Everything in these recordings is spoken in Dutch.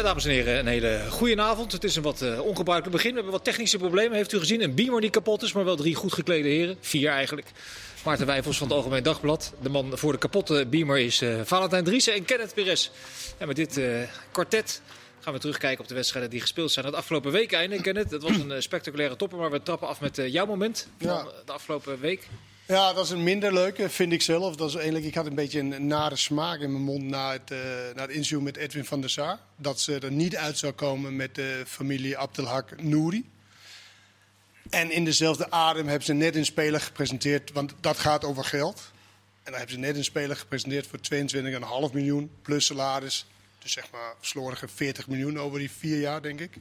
Ja, dames en heren, een hele goede avond. Het is een wat uh, ongebruikelijk begin. We hebben wat technische problemen, heeft u gezien. Een beamer die kapot is, maar wel drie goed geklede heren. Vier eigenlijk. Maarten Wijfels van het Algemeen Dagblad. De man voor de kapotte beamer is uh, Valentijn Driessen en Kenneth Perez. En met dit uh, kwartet gaan we terugkijken op de wedstrijden die gespeeld zijn het afgelopen week einde. Kenneth, het was een spectaculaire topper, maar we trappen af met jouw moment van ja. de afgelopen week. Ja, dat is een minder leuke, vind ik zelf. Dat is eigenlijk, ik had een beetje een nare smaak in mijn mond na het, uh, na het interview met Edwin van der Sar. Dat ze er niet uit zou komen met de familie Abdelhak Nouri. En in dezelfde adem hebben ze net een speler gepresenteerd, want dat gaat over geld. En dan hebben ze net een speler gepresenteerd voor 22,5 miljoen plus salaris. Dus zeg maar slordige 40 miljoen over die vier jaar, denk ik.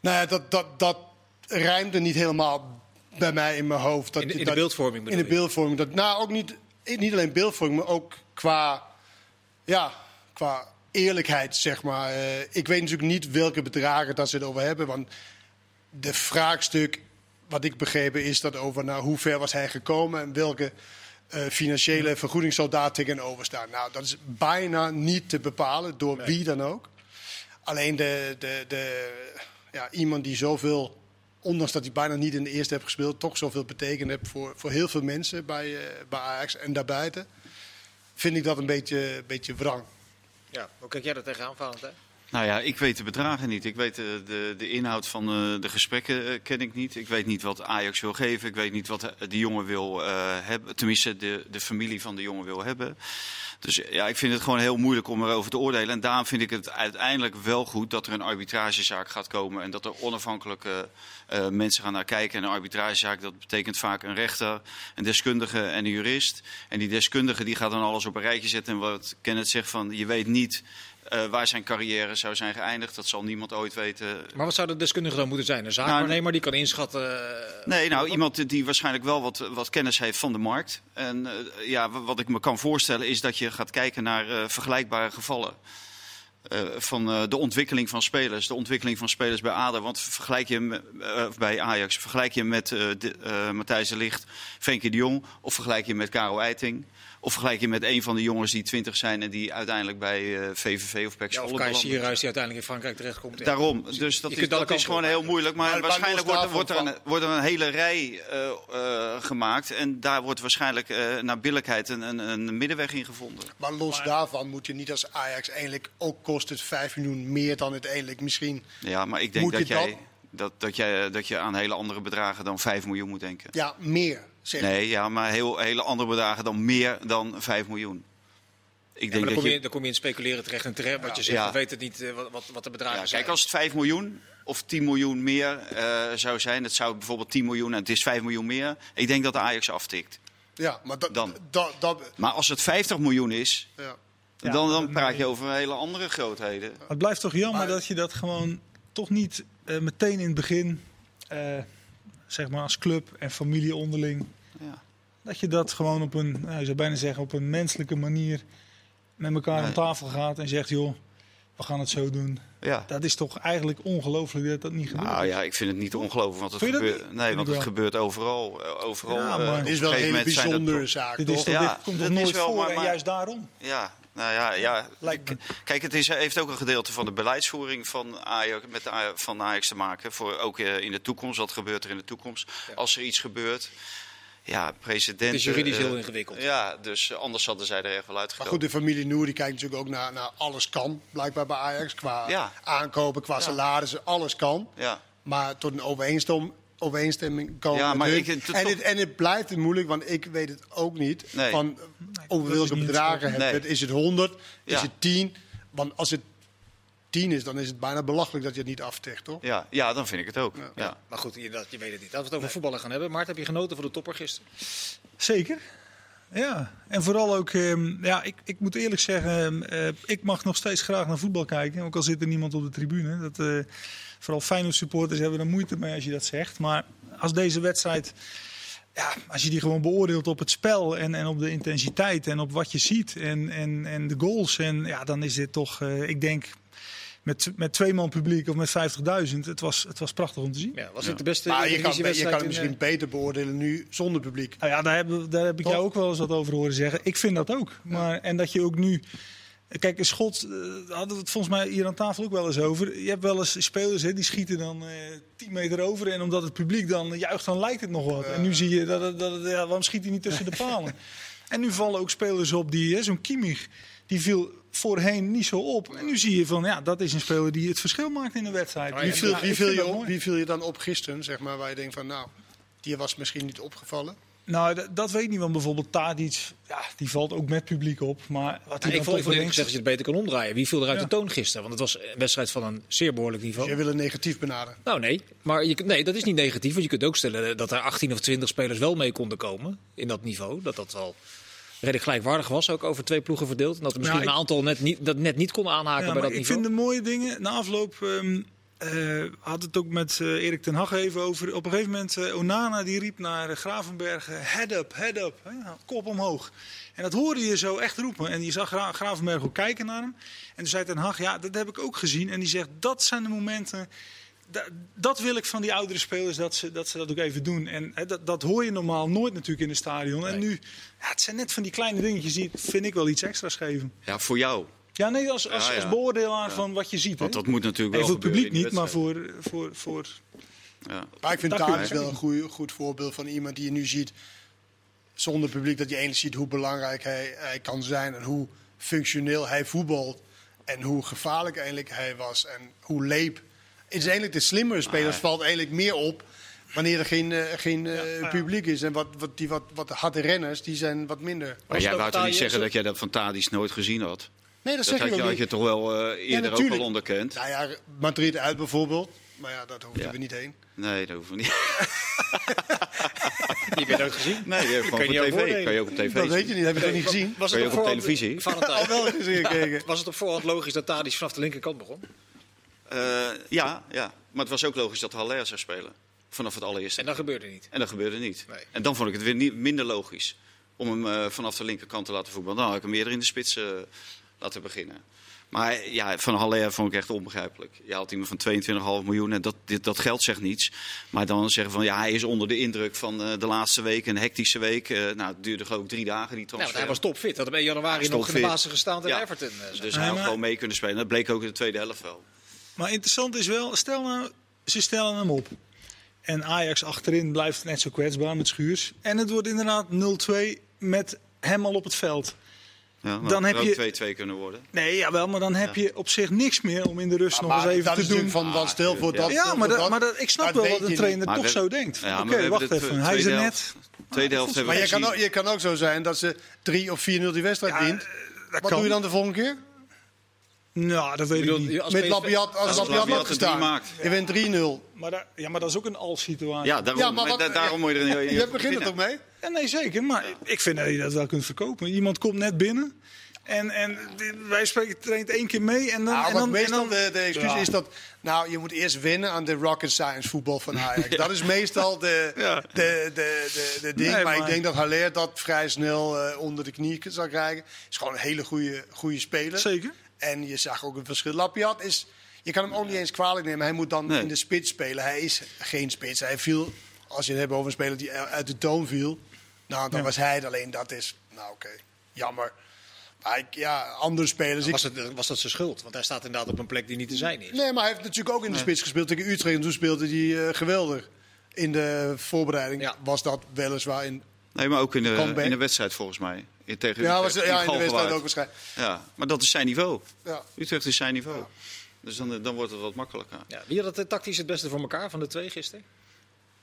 Nou ja, dat, dat, dat rijmde niet helemaal bij mij in mijn hoofd. Dat, in, in de beeldvorming In de beeldvorming. Dat, nou, ook niet, niet alleen beeldvorming, maar ook qua, ja, qua eerlijkheid, zeg maar. Uh, ik weet natuurlijk niet welke bedragen dat ze het over hebben. Want de vraagstuk, wat ik begrepen, is dat over nou, hoe ver was hij gekomen en welke uh, financiële vergoeding zal daar tegenover staan. Nou, dat is bijna niet te bepalen door nee. wie dan ook. Alleen de, de, de, ja, iemand die zoveel ondanks dat hij bijna niet in de eerste heeft gespeeld, toch zoveel betekend heeft voor, voor heel veel mensen bij, uh, bij Ajax en daarbuiten, vind ik dat een beetje, beetje wrang. Ja, hoe kijk jij dat tegenaan, Valentijn? Nou ja, ik weet de bedragen niet. Ik weet de, de, de inhoud van de, de gesprekken uh, ken ik niet. Ik weet niet wat Ajax wil geven. Ik weet niet wat de jongen wil uh, hebben. Tenminste, de, de familie van de jongen wil hebben. Dus ja, ik vind het gewoon heel moeilijk om erover te oordelen. En daarom vind ik het uiteindelijk wel goed dat er een arbitragezaak gaat komen. En dat er onafhankelijke uh, mensen gaan naar kijken. En een arbitragezaak, dat betekent vaak een rechter, een deskundige en een jurist. En die deskundige die gaat dan alles op een rijtje zetten. En wat Kenneth zegt van, je weet niet uh, waar zijn carrière zou zijn geëindigd. Dat zal niemand ooit weten. Maar wat zou de deskundige dan moeten zijn? Een zaakwaarnemer nou, die kan inschatten? Uh, nee, nou iemand die waarschijnlijk wel wat, wat kennis heeft van de markt. En uh, ja, wat ik me kan voorstellen is dat je gaat kijken naar vergelijkbare gevallen. Van de ontwikkeling van spelers, de ontwikkeling van spelers bij ADO. Want vergelijk je bij Ajax, vergelijk je met Matthijs de Ligt, Frenkie de Jong of vergelijk je met Karel Eiting. Of vergelijk je met een van de jongens die 20 zijn en die uiteindelijk bij uh, VVV of PEC ja, Of Kai Sierhuis die uiteindelijk in Frankrijk terechtkomt. Daarom, dus dat, is, dat is gewoon heel moeilijk. Maar, maar waarschijnlijk wordt, wordt, er een, wordt er een hele rij uh, uh, gemaakt. En daar wordt waarschijnlijk naar billijkheid een, een, een, middenweg in gevonden. Maar los maar, daarvan moet je niet als Ajax eigenlijk ook kost het 5 miljoen meer dan uiteindelijk misschien. Ja, maar ik denk dat jij... Dat, dat, jij, dat je aan hele andere bedragen dan 5 miljoen moet denken. Ja, meer. Zeg. Nee, ja, maar heel, hele andere bedragen dan meer dan 5 miljoen. Ik denk ja, dan, dat kom je, dan kom je in speculeren terecht en terecht. Wat je zegt, ja. we weten niet uh, wat, wat de bedragen ja, zijn. Kijk, als het 5 miljoen of 10 miljoen meer uh, zou zijn, het zou bijvoorbeeld 10 miljoen en het is 5 miljoen meer. Ik denk dat de Ajax aftikt. Ja, maar, dat, dan. Dat, dat, maar als het 50 miljoen is, ja. dan, dan praat je over hele andere grootheden. Het blijft toch jammer maar, dat je dat gewoon toch niet uh, meteen in het begin, zeg maar als club en familie onderling. Dat je dat gewoon op een, nou, je zou bijna zeggen, op een menselijke manier met elkaar nee. aan tafel gaat en zegt, joh, we gaan het zo doen. Ja. Dat is toch eigenlijk ongelooflijk dat dat niet gebeurt. Nou ja, ik vind het niet ongelooflijk, want het, gebeurt, nee, want het gebeurt overal. overal ja, maar uh, het is wel een hele bijzondere dat, zaak. Dit, is toch, ja, dit komt toch nooit wel, voor maar, maar, en juist daarom? Ja, nou ja, ja. kijk, het is, heeft ook een gedeelte van de beleidsvoering van Ajax, met de, van Ajax te maken. Voor ook uh, in de toekomst, wat gebeurt er in de toekomst? Als er iets gebeurt, ja, president. Het is juridisch heel ingewikkeld. Ja, dus anders hadden zij er echt wel uitgekomen. Maar goed, de familie Noer die kijkt natuurlijk ook naar, naar alles kan, blijkbaar bij Ajax. Qua ja. aankopen, qua ja. salarissen, alles kan. Ja. Maar tot een overeenstemming, overeenstemming komen. Ja, maar ik, en, het, en het blijft moeilijk, want ik weet het ook niet. Nee. Van, over welke bedragen het? Is het 100? Is het 10? Want als het 10 is, dan is het bijna belachelijk dat je het niet aftegt, toch? Ja, ja dan vind ik het ook. Ja. Ja. Maar goed, je, dat, je weet het niet. Laten we het over nee. voetballen gaan hebben. Maart, heb je genoten van de topper gisteren? Zeker. Ja, en vooral ook, um, ja, ik, ik moet eerlijk zeggen, uh, ik mag nog steeds graag naar voetbal kijken. Ook al zit er niemand op de tribune. Dat, uh, vooral Feyenoord supporters hebben er moeite mee als je dat zegt. Maar als deze wedstrijd, ja, als je die gewoon beoordeelt op het spel en, en op de intensiteit en op wat je ziet en, en, en de goals. En ja, dan is dit toch, uh, ik denk, met, met twee man publiek of met 50.000. Het was, het was prachtig om te zien. Ja, was het de beste maar je kan, je kan het misschien in, beter beoordelen nu zonder publiek. Nou ja, daar heb, daar heb ik Toch? jou ook wel eens wat over horen zeggen. Ik vind dat ook. Maar, en dat je ook nu Kijk, een schot, eh, daar hadden we het volgens mij hier aan tafel ook wel eens over. Je hebt wel eens spelers hè, die schieten dan eh 10 meter over. En omdat het publiek dan juicht, dan lijkt het nog wat. En nu zie je dat, het- dat ja, waarom schiet hij niet tussen de palen? en nu vallen ook spelers op die, hè, zo'n Kimmich, die viel voorheen niet zo op. En nu zie je van, ja, dat is een speler die het verschil maakt in de wedstrijd. Maar Wie ja, viel, Ja, wie, viel je op, wie viel je dan op gisteren, zeg maar, waar je denkt van, nou, die was misschien niet opgevallen? Nou, dat weet ik niet, want bijvoorbeeld Tadic, ja, die valt ook met publiek op. Maar wat hij ik vond toch ik vond eerlijk denkt- gezegd dat je het beter kan omdraaien. Wie viel er uit Ja. de toon gisteren? Want het was een wedstrijd van een zeer behoorlijk Dus niveau. jij wil het negatief benaderen. Nou nee, maar je, kunt- nee, dat is niet negatief. Want je kunt ook stellen dat er 18 of 20 spelers wel mee konden komen in dat niveau. Dat dat wel redelijk gelijkwaardig was, ook over twee ploegen verdeeld. En dat er misschien Ja, ik- een aantal net niet, dat net niet konden aanhaken Ja, bij dat ik niveau. vind de mooie dingen. Na afloop ehm eh, had het ook met eh, Erik ten Hag even over. Op een gegeven moment, eh, Onana die riep naar Gravenberg, eh, head up, head up, hè, kop omhoog. En dat hoorde je zo echt roepen. En je zag Gra- Gravenberg ook kijken naar hem. En toen zei ten Hag, ja, dat heb ik ook gezien. En die zegt, dat zijn de momenten... da- Dat wil ik van die oudere spelers, dat ze dat, ze dat ook even doen. En hè, dat, dat hoor je normaal nooit natuurlijk in een stadion. En nu, ja, het zijn net van die kleine dingetjes die, vind ik wel iets extra's geven. Ja, voor jou. Ja, nee, als, als, Ja, ja. als beoordelaar van wat je ziet. Want dat moet natuurlijk wel Even voor het publiek niet, maar voor, voor, voor... Ja. Maar ik vind Thadis wel een goeie, goed voorbeeld van iemand die je nu ziet, zonder publiek, dat je eigenlijk ziet hoe belangrijk hij, hij kan zijn en hoe functioneel hij voetbalt. En hoe gevaarlijk eigenlijk hij was en hoe leep. Het is eigenlijk de slimmere spelers valt eigenlijk meer op wanneer er geen, eh, geen eh, ja. publiek is. En wat, wat, die wat, wat harde renners, die zijn wat minder. Maar jij het wou ook toch niet zeggen dat jij dat van Tadic nooit gezien had? Nee, dat, Dat zeg had je, ook had je toch wel eh, eerder ook al onderkend? Nou ja, Madrid uit bijvoorbeeld. Maar ja, dat hoeven Ja. we niet heen. Nee, dat hoeft niet. Die heb je nooit gezien. Nee, die Kan gewoon je tv. Kan je ook op tv Dat weet je niet, heb je dat niet gezien? Was Kan je op ook televisie? Valentijn, Wel gezien gekeken. was het op voorhand logisch dat Tadic vanaf de linkerkant begon? Eh, ja, ja, maar het was ook logisch dat Haller zou spelen. Vanaf het allereerste. En dat gebeurde niet. En dat gebeurde niet. Nee. En dan vond ik het weer niet, minder logisch om hem eh, vanaf de linkerkant te laten voetballen. Dan had ik hem eerder in de spits eh, laten beginnen. Maar ja, van Haller vond ik echt onbegrijpelijk. Je haalt iemand van 22,5 miljoen en dat, dit, dat geld zegt niets. Maar dan zeggen van ja, hij is onder de indruk van eh, de laatste week, een hectische week. Eh, nou, het duurde geloof ik drie dagen die Nou, transfer. hij was topfit. Dat hem in januari nog in de basis gestaan tegen Ja. Everton. eh. Dus Nee, hij had maar- gewoon mee kunnen spelen. Dat bleek ook in de tweede helft wel. Maar interessant is wel, stel nou, ze stellen hem op. En Ajax achterin blijft net zo kwetsbaar met Schuurs. En het wordt inderdaad 0-2 met hem al op het veld. Ja, Dan dan heb je- 2-2 kunnen worden. Nee, jawel, maar dan heb je op zich niks meer om in de rust nog eens even dat te is doen. van, van stel voor ja. dat. ja, maar, dat, maar dat, ik snap Dat wel dat de trainer toch we- zo denkt. Ja, Oké, wacht even. Hij is er tweede net. Tweede helft hebben Maar we je kan, ook, je kan ook zo zijn dat ze 3 of 4-0 die wedstrijd Ja, wint. eh, Wat kan. doe je dan de volgende keer? Nou, dat weet ik bedoel, niet. als Met Labiat, als Als Labiat had gestaan. Je wint 3-0. Maar, ja, maar dat is ook een als-situatie. Ja, daarom, Ja, maar wat- da- daarom moet je er in Je begint er toch mee? Ja, nee, zeker. Maar ik vind dat je dat wel kunt verkopen. Iemand komt net binnen. En, en wij spreken traint één keer mee. En dan, Nou, en wat dan, en meestal dan- de, de excuus Ja. is dat... Nou, je moet eerst winnen aan de rocket science voetbal van Ajax. Dat is meestal de, Ja. de, de, de, de ding. Nee, maar, ik denk dat Haller dat vrij snel eh, onder de knie zal krijgen. Is gewoon een hele goede, goede speler. Zeker. En je zag ook een verschil. Lapiat is... Je kan hem ook niet eens kwalijk nemen. Hij moet dan Nee. in de spits spelen. Hij is geen spits. Hij viel, als je het hebt over een speler die uit de toon viel... Nou, dan Ja. was hij het. Alleen dat is... Nou, oké. Jammer. Maar ik, ja, andere spelers... Was, het, was dat zijn schuld? Want hij staat inderdaad op een plek die niet te zijn is. Nee, maar hij heeft natuurlijk ook in de spits gespeeld tegen Utrecht. En toen speelde hij eh, geweldig. In de voorbereiding Ja. was dat weliswaar in... Nee, maar ook in de, in de wedstrijd volgens mij. Tegen Ja, was, ja in de wedstrijd ook waarschijnlijk. Ja, maar dat is zijn niveau. Ja. Utrecht is zijn niveau. Dus dan, dan wordt het wat makkelijker. Ja, wie had het eh, tactisch het beste voor elkaar van de twee gisteren?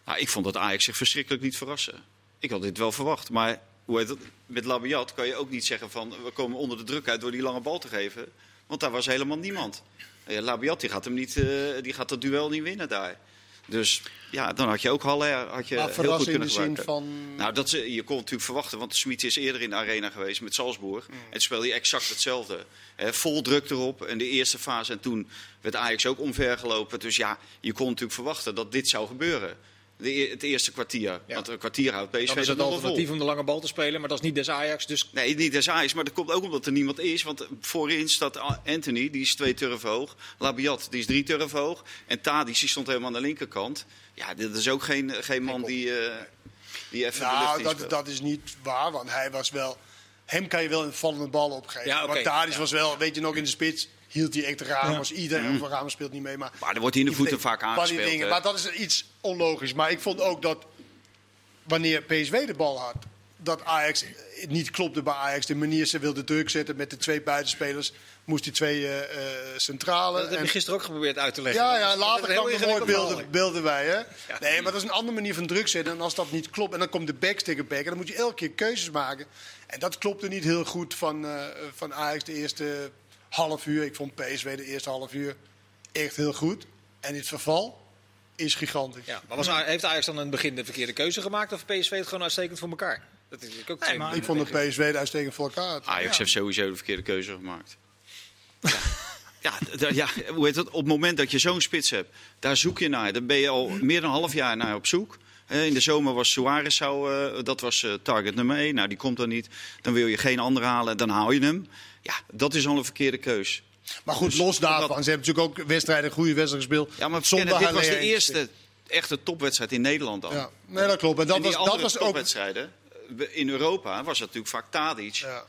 Nou, ik vond dat Ajax zich verschrikkelijk niet verrassen. Ik had dit wel verwacht. Maar hoe heet het? met Labiat kan je ook niet zeggen van... we komen onder de druk uit door die lange bal te geven. Want daar was helemaal niemand. Labiat die gaat, hem niet, eh, die gaat dat duel niet winnen daar. Dus ja, dan had je ook Haller had je Maar heel goed verrassen in de kunnen zin van... Nou, dat ze, je kon natuurlijk verwachten, want de Smit is eerder in de arena geweest met Salzburg. En toen speelde hij exact hetzelfde. Vol druk erop in de eerste fase. En toen werd Ajax ook omvergelopen. Dus ja, je kon natuurlijk verwachten dat dit zou gebeuren. De, e- het eerste kwartier. Ja. Want een kwartier houdt PSV Dan is dat het alternatief om de lange bal te spelen, maar dat is niet des Ajax. Dus Nee, niet des Ajax, maar dat komt ook omdat er niemand is. Want voorin staat Anthony, die is twee turven hoog. Labiat, die is drie turven hoog. En Tadic, die stond helemaal aan de linkerkant. Ja, dit is ook geen, geen man die, eh, die even de lucht Nou, dat, dat is niet waar. Want hij was wel hem kan je wel een vallende bal opgeven. Ja, Tadic Ja. was wel, weet je nog, in de spits hield hij echt de Ramos. Iedereen van Ramos speelt niet mee. Maar, Maar er wordt hij in de voeten vaak aangespeeld. dingen. Maar dat is iets onlogisch. Maar ik vond ook dat wanneer PSV de bal had, dat Ajax het niet klopte bij Ajax. De manier ze wilde druk zetten met de twee buitenspelers, moest die twee eh, eh, centrale. Dat heb je En- gisteren ook geprobeerd uit te leggen. ja, ja, later kwam heel er mooi beelden, beelden bij. Hè? Nee, maar dat is een andere manier van druk zetten. En als dat niet klopt, en dan komt de backs tegen back. En dan moet je elke keer keuzes maken. En dat klopte niet heel goed van, eh, van Ajax de eerste half uur. Ik vond PSV de eerste half uur echt heel goed. En het verval is gigantisch. Ja, maar was, heeft Ajax dan in het begin de verkeerde keuze gemaakt of PSV het gewoon uitstekend voor elkaar? Dat is ook twee maar- Ik vond denken. dat PSV de uitstekend voor elkaar. Ajax heeft sowieso de verkeerde keuze gemaakt. Ja, ja, hoe heet het? Op het moment dat je zo'n spits hebt, daar zoek je naar. Daar ben je al meer dan een half jaar naar op zoek. In de zomer was Suarez, zou, eh, dat was eh, target nummer 1. Nou, die komt dan niet. Dan wil je geen andere halen, dan haal je hem. Ja, dat is al een verkeerde keus. Maar goed, Dus los daarvan. dat- Ze hebben natuurlijk ook wedstrijden, goede wedstrijden gespeeld. Ja, maar zonder Kenneth, dit was de eerste echte topwedstrijd in Nederland dan. Ja, nee, dat klopt. En dat en die was, dat was ook. topwedstrijden, eh, in Europa was het natuurlijk vaak Tadic. Ja.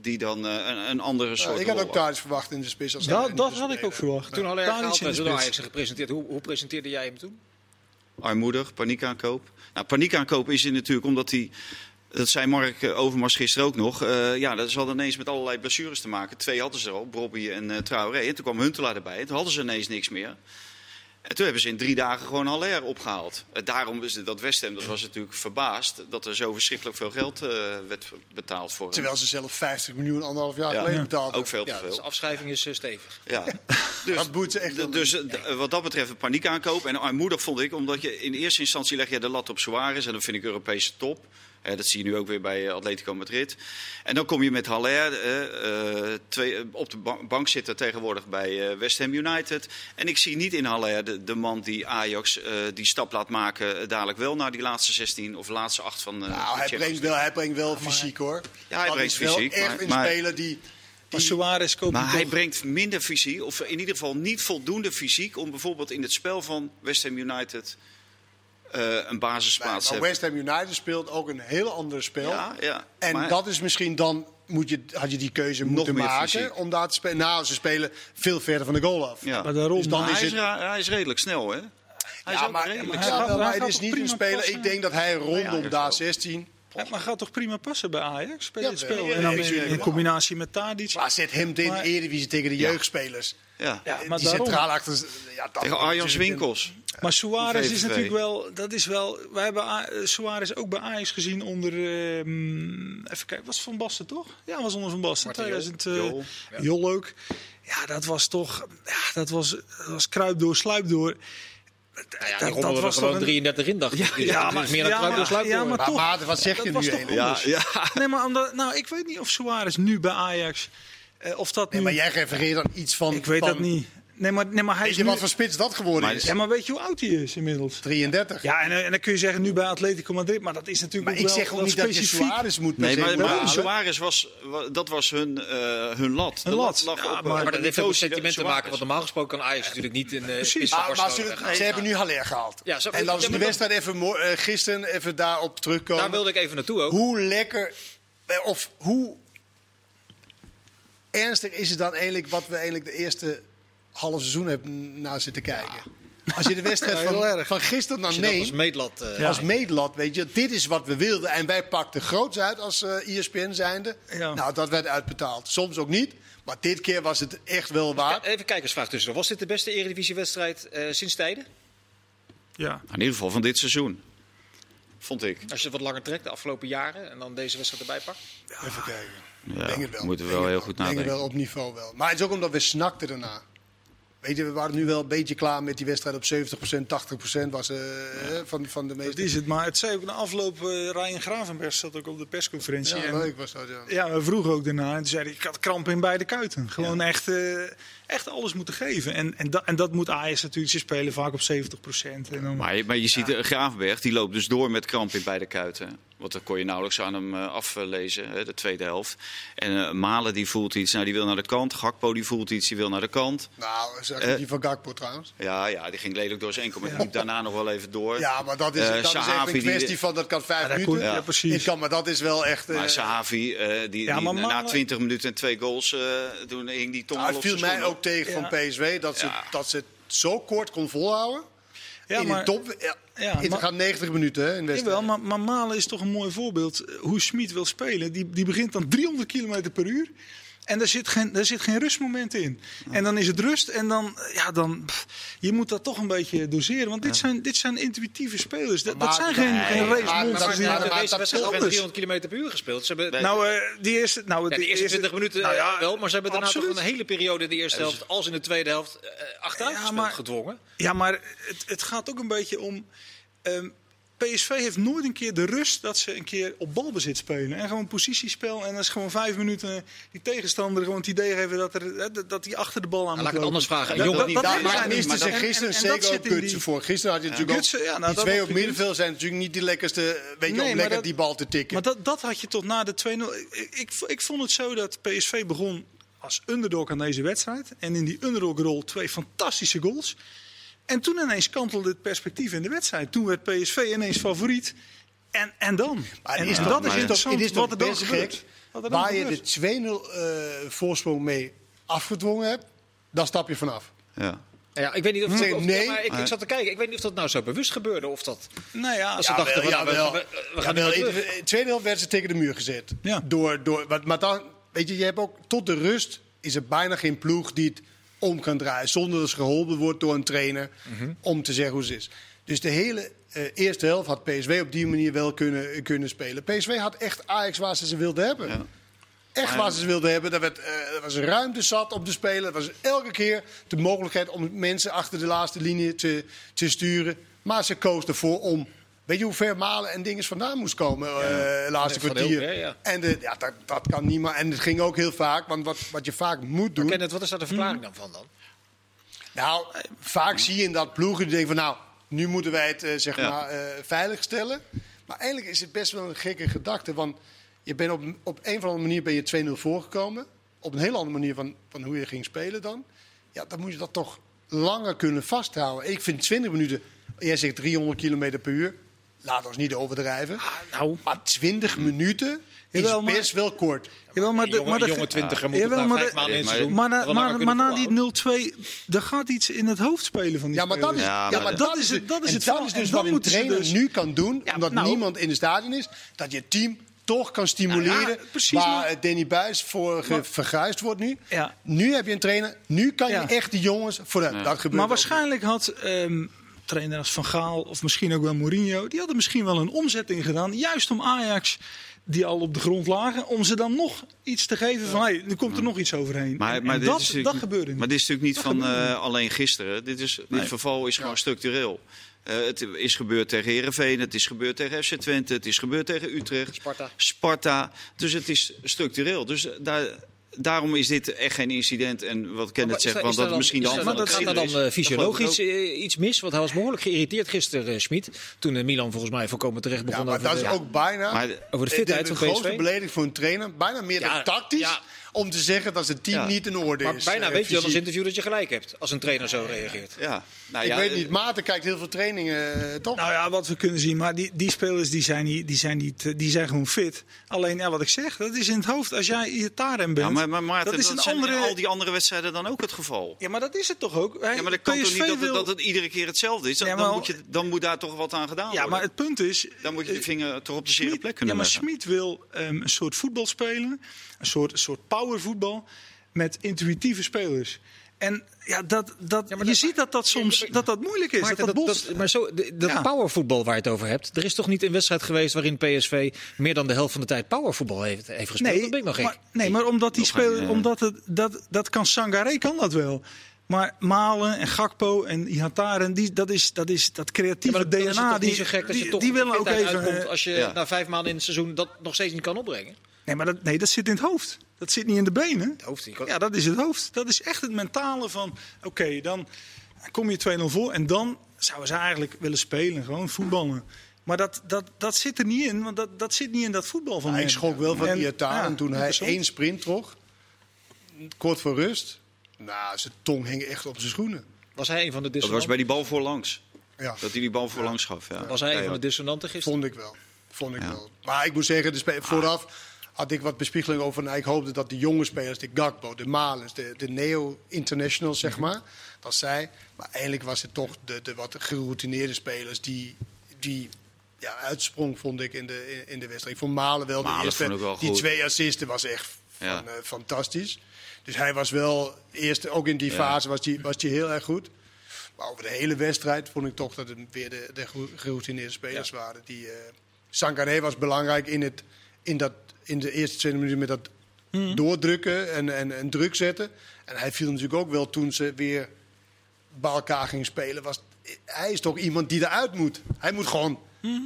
Die dan eh, een, een andere Ja, soort ik had ook had. Tadic verwacht in de spits. Als Dat, dat had ik ook verwacht. Toen werd door spits. Ajax en gepresenteerd. Hoe, hoe presenteerde jij hem toen? armoedig, paniekaankoop. Nou, paniekaankoop is hij natuurlijk omdat hij, dat zei Mark Overmars gisteren ook nog, eh, ja, dat zal ineens met allerlei blessures te maken. Twee hadden ze al, Brobby en eh Traoré. En toen kwam Huntelaar erbij, toen hadden ze ineens niks meer. En toen hebben ze in drie dagen gewoon Haller opgehaald. Eh, daarom is het- dat West Ham, dat was natuurlijk verbaasd dat er zo verschrikkelijk veel geld eh, werd betaald voor hem. Terwijl ze zelf 50 miljoen anderhalf jaar Ja, geleden betaald ook veel te Ja, dus de veel. afschrijving is stevig. Ja. Dus, Dat ze echt dus eh, d- wat dat betreft een paniekaankoop. En armoedig vond ik, omdat je in eerste instantie leg je de lat op Suarez. En dan vind ik Europese top. Dat zie je nu ook weer bij eh, Atletico Madrid. En dan kom je met Haller eh, eh, twee, eh, op de ba- bank zitten tegenwoordig bij eh, West Ham United. En ik zie niet in Haller de, de man die Ajax eh, die stap laat maken dadelijk wel naar die laatste 16 of laatste 8 van eh, de Nou, hij brengt wel, hij brengt wel fysiek hoor. Ja, hij brengt fysiek, echt maar- een maar- speler die. Suarez koopt Maar hij brengt minder fysiek, of in ieder geval niet voldoende fysiek, om bijvoorbeeld in het spel van West Ham United eh, een basisplaats te Maar hebben. West Ham United speelt ook een heel ander spel. Ja, ja. En Maar- dat is misschien dan. Moet je, had je die keuze Nog moeten maken fysiek. om daar te spelen? Nou, ze spelen veel verder van de goal af. Ja. Maar daarom, Dus dan Maar is hij, is het- ra- hij is redelijk snel, hè? Hij is Ja, ook maar, redelijk snel. gaat- wel, maar hij het is niet een speler. passen? Ik denk dat hij rondom daar wel. 16. Ja, maar gaat toch prima passen bij Ajax? Bij Ja. Ja, En dan in, in combinatie met Tadic. Maar zet hem in de Eredivisie tegen de jeugdspelers. Ja. Ja, maar die daarom. centraal achter. Ja, Tegen Arjan Winkels. Maar Suarez is natuurlijk wel, dat is wel. Wij hebben A- eh, Suarez ook bij Ajax gezien onder. ehm, even kijken, was Van Basten toch? Ja, was onder Van Basten. Martin Jol. 2000. eh, Jol, Jol ook. Ja, dat was toch. Ja, dat was, dat was kruip door, sluip door. Nou ja, Dat- die dat er was gewoon toch een- 33 in, dacht ik. Ja, dat maar- meer dan ja, kruip door maar- sluip ja, door. maar Maar toch. Maarten, wat zeg je nu. Ja, ja. Nee, maar omdat, nou, ik weet niet of Suarez nu bij Ajax. Eh, of dat Nee, nu. maar jij refereert dan iets van. ik weet van- dat niet. Nee, maar, nee, maar hij Weet is je nu. wat voor spits dat geworden Maar- is? Ja, maar weet je hoe oud hij is inmiddels? 33. Ja, en, en dan kun je zeggen nu bij Atletico Madrid, maar dat is natuurlijk maar ook ik wel, zeg ook wel niet dat je. Suarez moet Nee, maar, maar. Suarez was, wa- dat was hun, eh, hun lat. Een De lat. lag Ja, op, maar- Maar dat heeft ook met sentiment te maken. Want normaal gesproken kan Ajax natuurlijk niet in Precies. uh, Ah, maar ze, ze hebben nu Haller gehaald. Ja, zo- en dan is ja, de wedstrijd even eh, gisteren even daarop terugkomen. Daar wilde ik even naartoe ook. Hoe lekker, eh, of hoe ernstig is het dan eigenlijk wat we eigenlijk de eerste half seizoen hebben naar zitten kijken? Als je de wedstrijd van, van gisteren dan dat als neemt, meetlat... eh, Ja. als meetlat, weet je, dit is wat we wilden. En wij pakten groots uit als eh ESPN zijnde. Ja. Nou, dat werd uitbetaald. Soms ook niet, maar dit keer was het echt wel waard. Even kijkersvraag tussen. Was dit de beste Eredivisiewedstrijd eh sinds tijden? Ja. In ieder geval van dit seizoen. Vond ik. Als je het wat langer trekt, de afgelopen jaren, en dan deze wedstrijd erbij pakt? Even kijken. Ja, denk het wel. moeten we Denk wel heel goed Denk het nadenken. wel op niveau wel. Maar het is ook omdat we snakten erna. Weet je, we waren nu wel een beetje klaar met die wedstrijd op 70%, 80% was eh, van, van de Dat meeste. is het. Maar het zei ook na afloop, eh Ryan Gravenberg zat ook op de persconferentie. Ja, en, leuk was dat, ja. ja, we vroegen ook daarna. En toen zei hij, ik had kramp in beide kuiten. Gewoon echt. eh, echt alles moeten geven. En, en, dat, en dat moet Ajax natuurlijk. Ze spelen vaak op 70 procent. En dan, Maar, je- maar je ziet eh, Gravenberg, die loopt dus door met kramp in beide kuiten. Want dat kon je nauwelijks aan hem eh, aflezen, hè, de tweede helft. En eh, Malen die voelt iets, nou die wil naar de kant. Gakpo die voelt iets, die wil naar de kant. Nou, zeg Eh. die van Gakpo trouwens. Ja, ja die ging lelijk door zijn enkel, maar die liep daarna nog wel even door. Ja, maar dat is, Eh, dat is echt Sahavi, een die- kwestie van, dat kan vijf Ja, minuten. kon- ja, precies. Ik kan, maar dat is wel echt... eh, Maar Sahavi, eh, die, Ja, die maar na 20 minuten en twee goals, eh toen hing die tong nou, al het op viel mij schoenen. Ook tegen van PSV dat ze, dat ze het zo kort kon volhouden. ja, in maar, de top. Ja, het maar- gaat 90 minuten hè, in wedstrijd. Jawel, maar, maar Malen is toch een mooi voorbeeld. eh, Hoe Smit wil spelen. Die, die begint dan 300 km per uur. En daar zit geen, daar zit geen rustmoment in. En dan is het rust. En dan, ja, dan, pff, je moet dat toch een beetje doseren. Want dit, zijn, dit zijn intuïtieve spelers. Dat, zijn geen, nee, geen race maar- monsters maar- die- maar- Maar maar- deze dat wedstrijd is hebben met anders. 300 km per uur gespeeld. Ze hebben, Nou, eh, die eerste, nou, ja, de eerste 20 minuten nou ja, eh, wel, maar ze hebben daarna absoluut. toch een hele periode in de eerste helft, als in de tweede helft, eh, achteruit gedwongen. Ja, maar het, het gaat ook een beetje om. ehm, PSV heeft nooit een keer de rust dat ze een keer op balbezit spelen. En gewoon positiespel. En dat is gewoon vijf minuten die tegenstander gewoon het idee geven dat, er, hè, dat- dat die achter de bal aan Nou, moet laat ik het anders vragen. Dat- jongen dat- die dat daar- zijn Maar die- miste ze gisteren en- en zeker ook die- Gutsen voor. Gisteren had je natuurlijk Gutsen, ja, ook... nou, die dat twee op middenveld zijn natuurlijk niet de lekkerste... Weet je, om lekker dat- die bal te tikken. Maar dat, dat had je tot na de 2-0. Ik, ik, ik vond het zo dat PSV begon als underdog aan deze wedstrijd. En in die underdog-rol twee fantastische goals. En toen ineens kantelde het perspectief in de wedstrijd. Toen werd PSV ineens favoriet. En, en dan? Maar en, het is en toch- dat is maar het interessant het is wat er dan gebeurt. er Waar je de 2-0 eh, voorsprong mee afgedwongen hebt, dan stap je vanaf. Ja. Ja, ik weet niet of, Zeg, of- nee. ja, maar ik, ik zat te kijken. Ik weet niet of dat nou zo bewust gebeurde of dat. Nou ja, Als ze Ja, dachten, wel, van, nou, jawel. we, we, we gaan de tweede helft werd ze tegen de muur gezet. Ja. Door, door, maar, maar dan, weet je, je hebt ook tot de rust is er bijna geen ploeg die het om kan draaien. Zonder dat ze geholpen wordt door een trainer Mhm. om te zeggen hoe het is. Dus de hele eh, eerste helft had PSV op die manier wel kunnen, kunnen spelen. PSV had echt Ajax waar ze ze wilden hebben. Ja. Echt waar ze ze wilden hebben. Er, werd, eh, er was ruimte zat om te spelen. Er was elke keer de mogelijkheid om mensen achter de laatste linie te, te sturen. Maar ze koos ervoor om. Weet je hoe ver Malen en dingen vandaan moest komen? eh laatste heel kwartier. ja. En de, ja, dat, dat kan niemand. En het ging ook heel vaak. Want wat, wat je vaak moet doen. Kenneth, wat is daar de verklaring dan van dan? Nou, vaak zie je in dat ploegen die denken van nou, nu moeten wij het eh, zeg Ja. maar eh, veilig stellen. Maar eigenlijk is het best wel een gekke gedachte. Want je bent op, op een of andere manier ben je 2-0 voorgekomen. Op een hele andere manier van, van hoe je ging spelen dan. Ja, dan moet je dat toch langer kunnen vasthouden. Ik vind 20 minuten, jij zegt 300 km per uur. Laat ons niet overdrijven. nou, Maar 20 minuten is Jawel, maar- best wel kort. Jawel, maar de, jonge, maar de, jonge twintiger moet Jawel, maar vijf de- maanden in het maar- seizoen Maar, maar, kunnen maar na die volhouden. 0-2, er gaat iets in het hoofd spelen van die Ja, maar dat is. Ja, ja, maar maar dat dat is, het- dat is het dat is dus wat een trainer dus- nu kan doen, Ja, omdat nou- niemand in het stadion is. Dat je team toch kan stimuleren. Nou ja, precies, waar maar- Danny Buis voor Maar- verguisd wordt nu. Ja. Nu heb je een trainer. Nu kan je Ja. echt de jongens vooruit. Dat gebeurt Maar ook waarschijnlijk had ehm trainer als Van Gaal of misschien ook wel Mourinho... die hadden misschien wel een omzetting gedaan. Juist om Ajax, die al op de grond lagen... om ze dan nog iets te geven van... Hey, er komt er nog iets overheen. Maar, En- maar en dit dat, dat gebeurde niet. Maar dit is natuurlijk niet Dat van eh, alleen gisteren. Dit, is, dit verval is gewoon structureel. Eh, het is gebeurd tegen Herenveen, het is gebeurd tegen FC Twente, het is gebeurd tegen Utrecht, Sparta. Sparta. Dus het is structureel. Dus daar, daarom is dit echt geen incident. En wat Kenneth zegt, want is dat misschien de er de Gaat er dan eh, fysiologisch eh, iets mis? Want hij was behoorlijk geïrriteerd gisteren, eh, Schmid. Toen eh, Milan volgens mij voorkomen terecht Ja, begon maar over dat is ook bijna Maar- over de fitheid de, van grootste belediging voor een trainer. Bijna meer Ja, dan tactisch. Om te zeggen dat zijn team Ja. niet in orde Maar is. bijna eh, weet je dan als interview dat je gelijk hebt. Als een trainer zo reageert. Ja, nou Ik ja, weet eh, niet. Maarten kijkt heel veel trainingen, eh, toch? Nou ja, wat we kunnen zien. Maar die, die spelers die zijn, niet, die, zijn niet, die zijn gewoon fit. Alleen ja, wat ik zeg, dat is in het hoofd. Als jij Iataren bent, Ja, maar, maar Maarten, dat is dat een zijn in andere... al die andere wedstrijden dan ook het geval. Ja, maar dat is het toch ook? Hij- Ja, maar dat kan toch PSV niet dat, het- wil- dat het iedere keer hetzelfde is? Dan, Ja, dan, maar- moet je, dan moet daar toch wat aan gedaan worden. Ja, maar het punt is... Dan moet je de vinger toch op de zere plek kunnen ja, maar. Smit wil ehm, een soort voetbal spelen. Een soort, soort powervoetbal met intuïtieve spelers. En ja, dat, dat, Ja, je dat- ziet dat dat soms dat dat moeilijk is. Maarten, dat dat maar zo, de- dat Ja. powervoetbal waar je het over hebt. Er is toch niet een wedstrijd geweest waarin PSV meer dan de helft van de tijd powervoetbal heeft, heeft gespeeld? dat ben ik nog gek. maar, nee, maar omdat die spelen, eh, omdat het, dat, dat kan Sangaré kan dat wel. Maar Malen en Gakpo en Ihataren, die, dat, is, dat is dat Ja, creatieve maar dan is het DNA. toch die, niet zo gek dat die, je toch die willen ook even. uitkomt eh, als je Ja. na vijf maanden in het seizoen dat nog steeds niet kan opbrengen. Nee, maar dat, nee, dat zit in het hoofd. Dat zit niet in de benen. Het hoofd. Ja, dat is het hoofd. Dat is echt het mentale van... Oké, dan kom je 2-0 voor en dan zouden ze eigenlijk willen spelen. Gewoon voetballen. Maar dat, dat, dat zit er niet in, want dat, dat zit niet in dat voetbal van Ja, ik schrok wel van En- Iataren ja, toen hij één sprint trok. Kort voor rust. Nou, zijn tong hing echt op zijn schoenen. Was hij een van de Dat was dissonanten? bij die bal voorlangs. Ja, Dat hij die bal voorlangs gaf. Ja. Was hij een van de dissonanten gisteren? vond ik wel. Vond ik Ja. wel. Maar ik moet zeggen, de spe- vooraf had ik wat bespiegeling over. Nou, ik hoopde dat de jonge spelers, de Gakpo, de Malens, de, de Neo-internationals, zeg maar, dat zij. Maar eigenlijk was het toch de, de wat geroutineerde spelers die, die ja, uitsprong, vond ik, in de, in, de wedstrijd. Ik vond Malen wel de Malen eerste. ik wel die goed. twee assisten was echt Ja. van, eh, fantastisch. Dus hij was wel, eerst, ook in die Ja. fase was hij was die heel erg goed. Maar over de hele wedstrijd vond ik toch dat het weer de, de gero- geroutineerde spelers waren. Die, eh Sangaré was belangrijk in, het, in, dat, in de eerste tweede minuut met dat Mhm. doordrukken en, en, en druk zetten. En hij viel natuurlijk ook wel toen ze weer bij elkaar gingen spelen. Was, hij is toch iemand die eruit moet. Hij moet gewoon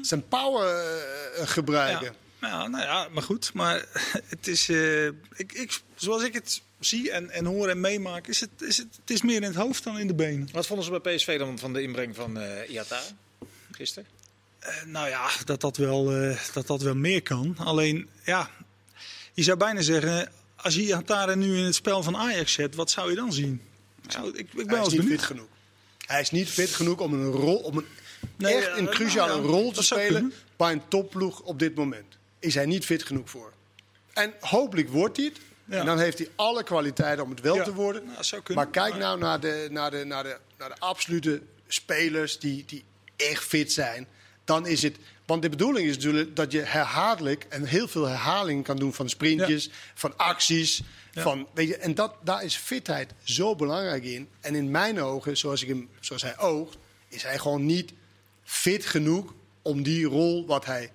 zijn power eh, gebruiken. Ja. Ja, nou ja, maar goed. Maar het is, eh, ik, ik, zoals ik het zie en, en hoor en meemaak, is het, is het, het is meer in het hoofd dan in de benen. Wat vonden ze bij PSV dan van de inbreng van eh Iata gisteren? Eh, nou ja, dat dat, wel, eh, dat dat wel meer kan. Alleen, ja, je zou bijna zeggen, als je Iataren nu in het spel van Ajax zet, wat zou je dan zien? Zou, ik, ik ben Hij is niet benieuwd. fit genoeg. Hij is niet fit genoeg om een rol, om een, Nee, echt ja, een nou cruciale ja, rol te spelen bij een topploeg op dit moment. Is hij niet fit genoeg voor. En hopelijk wordt hij het. Ja. En dan heeft hij alle kwaliteiten om het wel Ja, te worden. nou, zou maar kijk nou naar de, naar, de, naar, de, naar de absolute spelers die, die echt fit zijn. Dan is het. Want de bedoeling is natuurlijk dat je herhaaldelijk en heel veel herhaling kan doen van sprintjes, van acties. Ja. Van, weet je, en dat, daar is fitheid zo belangrijk in. En in mijn ogen, zoals, ik hem, zoals hij oogt, is hij gewoon niet fit genoeg om die rol wat hij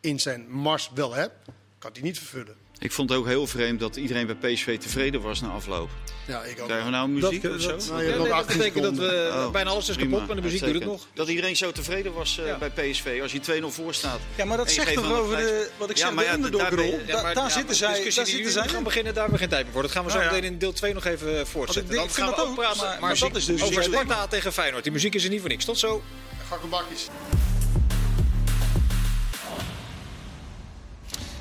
in zijn mars wel hebt, kan hij niet vervullen. Ik vond het ook heel vreemd dat iedereen bij PSV tevreden was na afloop. Ja, ik ook. Krijgen we nou muziek Dat- of zo? dat- Nou, Ja, nee, dat 18 betekent dat we. Oh, bijna alles is prima, kapot, maar de muziek duurt het nog. Dat iedereen zo tevreden was eh, Ja. bij PSV als je 2-0 voor staat. Ja, maar dat zegt toch over de, wat ik Ja, zeg, maar de ja, underdog-rol. daar zitten maar zij, daar zitten zij. gaan beginnen, daar hebben we geen tijd meer voor. Dat gaan we zo Nou meteen in deel 2 nog even voortzetten. ik Dan gaan we dat ook praten maar- dat is dus over het Sparta tegen Feyenoord. Die muziek is er niet voor niks. Tot zo. Gakkenbakjes.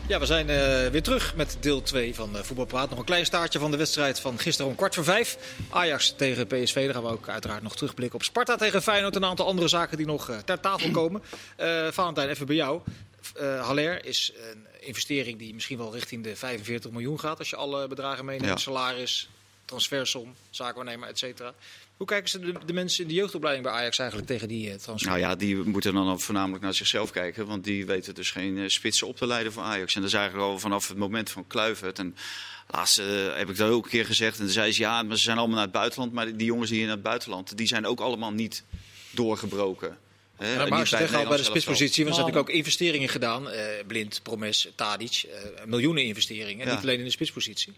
Ja, we zijn eh, weer terug met deel 2 van eh Voetbalpraat. Nog een klein staartje van de wedstrijd van gisteren om kwart voor vijf. Ajax tegen PSV. Daar gaan we ook uiteraard nog terugblikken op Sparta tegen Feyenoord. Een aantal andere zaken die nog eh, ter tafel komen. Valentijn, even bij jou. Haller is een investering die misschien wel richting de 45 miljoen gaat. Als je alle bedragen meeneemt. Ja. Salaris, transfersom, zaakwaarnemer, et cetera. Hoe kijken ze de, de mensen in de jeugdopleiding bij Ajax eigenlijk tegen die eh, transfer? Nou ja, die moeten dan ook voornamelijk naar zichzelf kijken. Want die weten dus geen eh, spitsen op te leiden voor Ajax. En dat is eigenlijk al vanaf het moment van Kluivert. En laatst eh, heb ik dat ook een keer gezegd. En toen zei ze, ja, maar ze zijn allemaal naar het buitenland. Maar die jongens die hier naar het buitenland, die zijn ook allemaal niet doorgebroken. Hè? Maar je bij weghaalt bij de spitspositie, want Maar- natuurlijk ook investeringen gedaan. eh, Blind, Promes, Tadic, eh, miljoenen investeringen. Ja. Niet alleen in de spitspositie.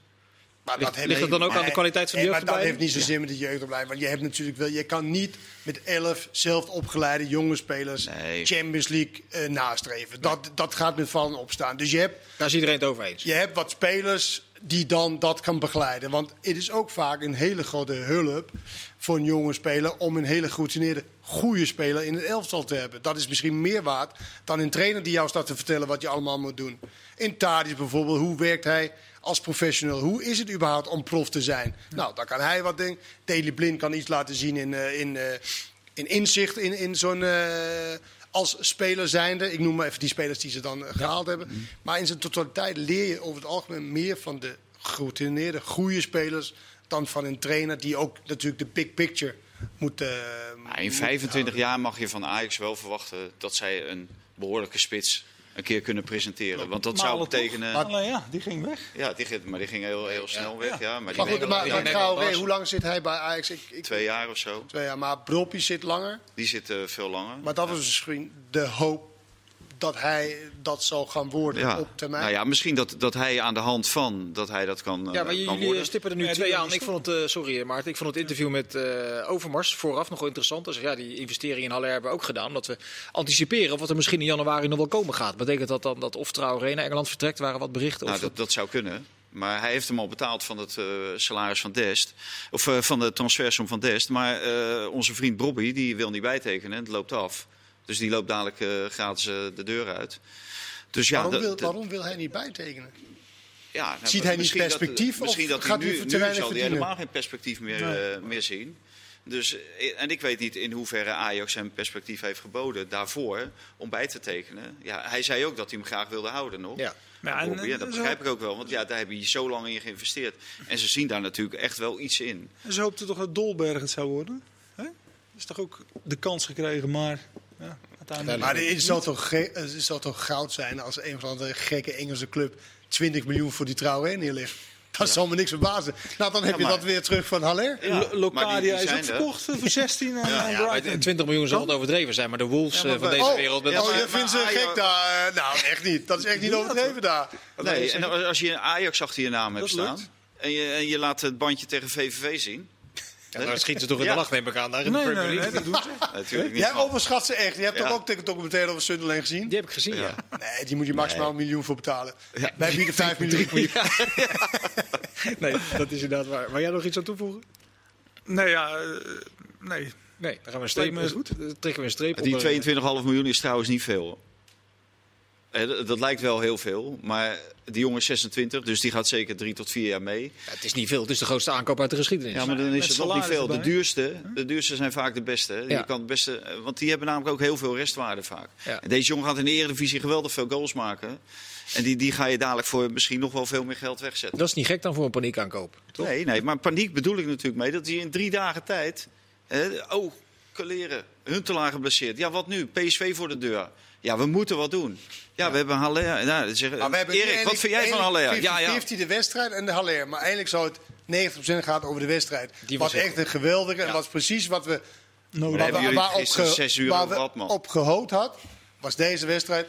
Maar Ligt- het dan ook aan de kwaliteit van de nee, Maar dat heeft niet zozeer met de jeugdopleiding. Want je hebt natuurlijk wel, je kan niet met elf zelf opgeleide jonge spelers Nee. Champions League eh, nastreven. Dat, dat gaat met vallen en opstaan. Dus je hebt, Daar is iedereen het over eens. je hebt wat spelers die dan dat kan begeleiden. Want het is ook vaak een hele grote hulp voor een jonge speler om een hele geroutineerde, goede speler in het elftal te hebben. Dat is misschien meer waard dan een trainer die jou staat te vertellen wat je allemaal moet doen. In Tadic bijvoorbeeld, hoe werkt hij als professional? Hoe is het überhaupt om prof te zijn? Nou, dan kan hij wat doen. Daley Blind kan iets laten zien in, eh, in, eh, in inzicht in, in zo'n... eh, als speler zijnde, ik noem maar even die spelers die ze dan eh, gehaald hebben. Maar in zijn totaliteit leer je over het algemeen meer van de geroutineerde, goede spelers dan van een trainer die ook natuurlijk de big picture moet. in moet 25 houden. jaar mag je van Ajax wel verwachten dat zij een behoorlijke spits een keer kunnen presenteren. Want dat zou betekenen... Alleen ja, die ging weg. Ja, die, ging- maar die ging heel, heel snel weg. Ja, maar die Maar goed, maar, die maar Traoré, hoe lang zit hij bij Ajax? Ik, ik, Twee jaar of zo. Twee jaar, maar Broppie zit langer. Die zit eh, veel langer. Maar dat was misschien de hoop dat hij dat zal gaan worden Ja. op termijn. Nou ja, misschien dat, dat hij aan de hand van dat hij dat kan, eh, Ja, maar kan jullie worden. stippen er nu Ja, die twee aan. Ik vond het, eh, sorry Maarten, ik vond het interview met eh, Overmars vooraf nog wel interessant. Dus ja, die investering in Haller hebben we ook gedaan. Omdat we anticiperen of wat er misschien in januari nog wel komen gaat. Betekent dat dan dat of Traoré naar Engeland vertrekt, waren wat berichten? Of Nou, dat, dat zou kunnen. Maar hij heeft hem al betaald van het eh, salaris van Dest. Of eh, van de transfersom van Dest. Maar eh, onze vriend Bobby die wil niet bijtekenen. Het loopt af. Dus die loopt dadelijk eh, gratis eh, de deur uit. Dus ja, waarom, dat- wil, waarom wil hij niet bijtekenen? ja, nou, Ziet hij niet dat- perspectief, misschien dat gaat hij nu, zal hij helemaal geen perspectief meer, eh, meer zien. Dus, en ik weet niet in hoeverre Ajax hem perspectief heeft geboden daarvoor om bij te tekenen. Ja, hij zei ook dat hij hem graag wilde houden nog. Ja. Ja, en, ja, dat begrijp ik ook wel, want ja, daar hebben je zo lang in geïnvesteerd. En ze zien daar natuurlijk echt wel iets in. En ze hoopten toch dat Dolberg het zou worden? Hè? is toch ook de kans gekregen, maar ja, uiteindelijk... Maar het zal, toch ge- het zal toch goud zijn als een van de gekke Engelse club 20 miljoen voor die Traoré neerlegt. Dat zal me niks verbazen. Nou, dan heb Ja, je dat weer terug van Haller. Ja, Locadia is ook er. verkocht eh, voor 16 aan, aan Ja, maar Brighton. 20 miljoen zal het overdreven zijn, maar de Wolves maar eh, van deze Oh, wereld... dat- Ja, oh, je vindt ze gek daar? Eh, Nou, echt niet. Dat is echt niet overdreven daar. Nee, en als je een Ajax achter je naam hebt Dat staan en je, en je laat het bandje tegen VVV zien. Ja, dan schieten ze toch in Ja. de lach, neem ik aan, daar in de Nee, Premier nee, League. nee, dat doen ze. Natuurlijk niet. Jij overschat ze echt. Je hebt Ja. toch ook de documentaire over Sunderland gezien? Die heb ik gezien, ja. Nee, die moet je maximaal een miljoen voor betalen. Wij bieden 5 miljoen. Nee, dat is inderdaad waar. Wil jij nog iets aan toevoegen? Nee, ja, eh, nee. Nee, dan gaan we een streep, goed. trekken we een streep Die onder- 22,5 miljoen is trouwens niet veel. Eh, dat- lijkt wel heel veel, maar die jongen is 26, dus die gaat zeker drie tot vier jaar mee. Ja, het is niet veel, het is de grootste aankoop uit de geschiedenis. Ja, maar dan Met is het nog niet veel. De duurste, de duurste zijn vaak de beste. Ja. Je kan het beste eh, want die hebben namelijk ook heel veel restwaarde vaak. Ja. En deze jongen gaat in de Eredivisie geweldig veel goals maken. En die, die ga je dadelijk voor misschien nog wel veel meer geld wegzetten. Dat is niet gek dan voor een paniekaankoop, toch? Nee, nee, maar paniek bedoel ik natuurlijk mee. Dat hij in drie dagen tijd... Hè, oh, Kaleren, Huntelaar geblesseerd. Ja, wat nu? PSV voor de deur. Ja, we moeten wat doen. Ja, we hebben Haller. Nou, Maar we hebben Erik, wat vind jij van Haller? Ja, ja. 50 de wedstrijd en de Haller. Maar eigenlijk zou het 90% gaat over de wedstrijd. Die was was echt een geweldige. En Ja. was precies wat we, Nodig. Daar hebben jullie waar gisteren ge- zes uur waar we op gehoord had. Was deze wedstrijd.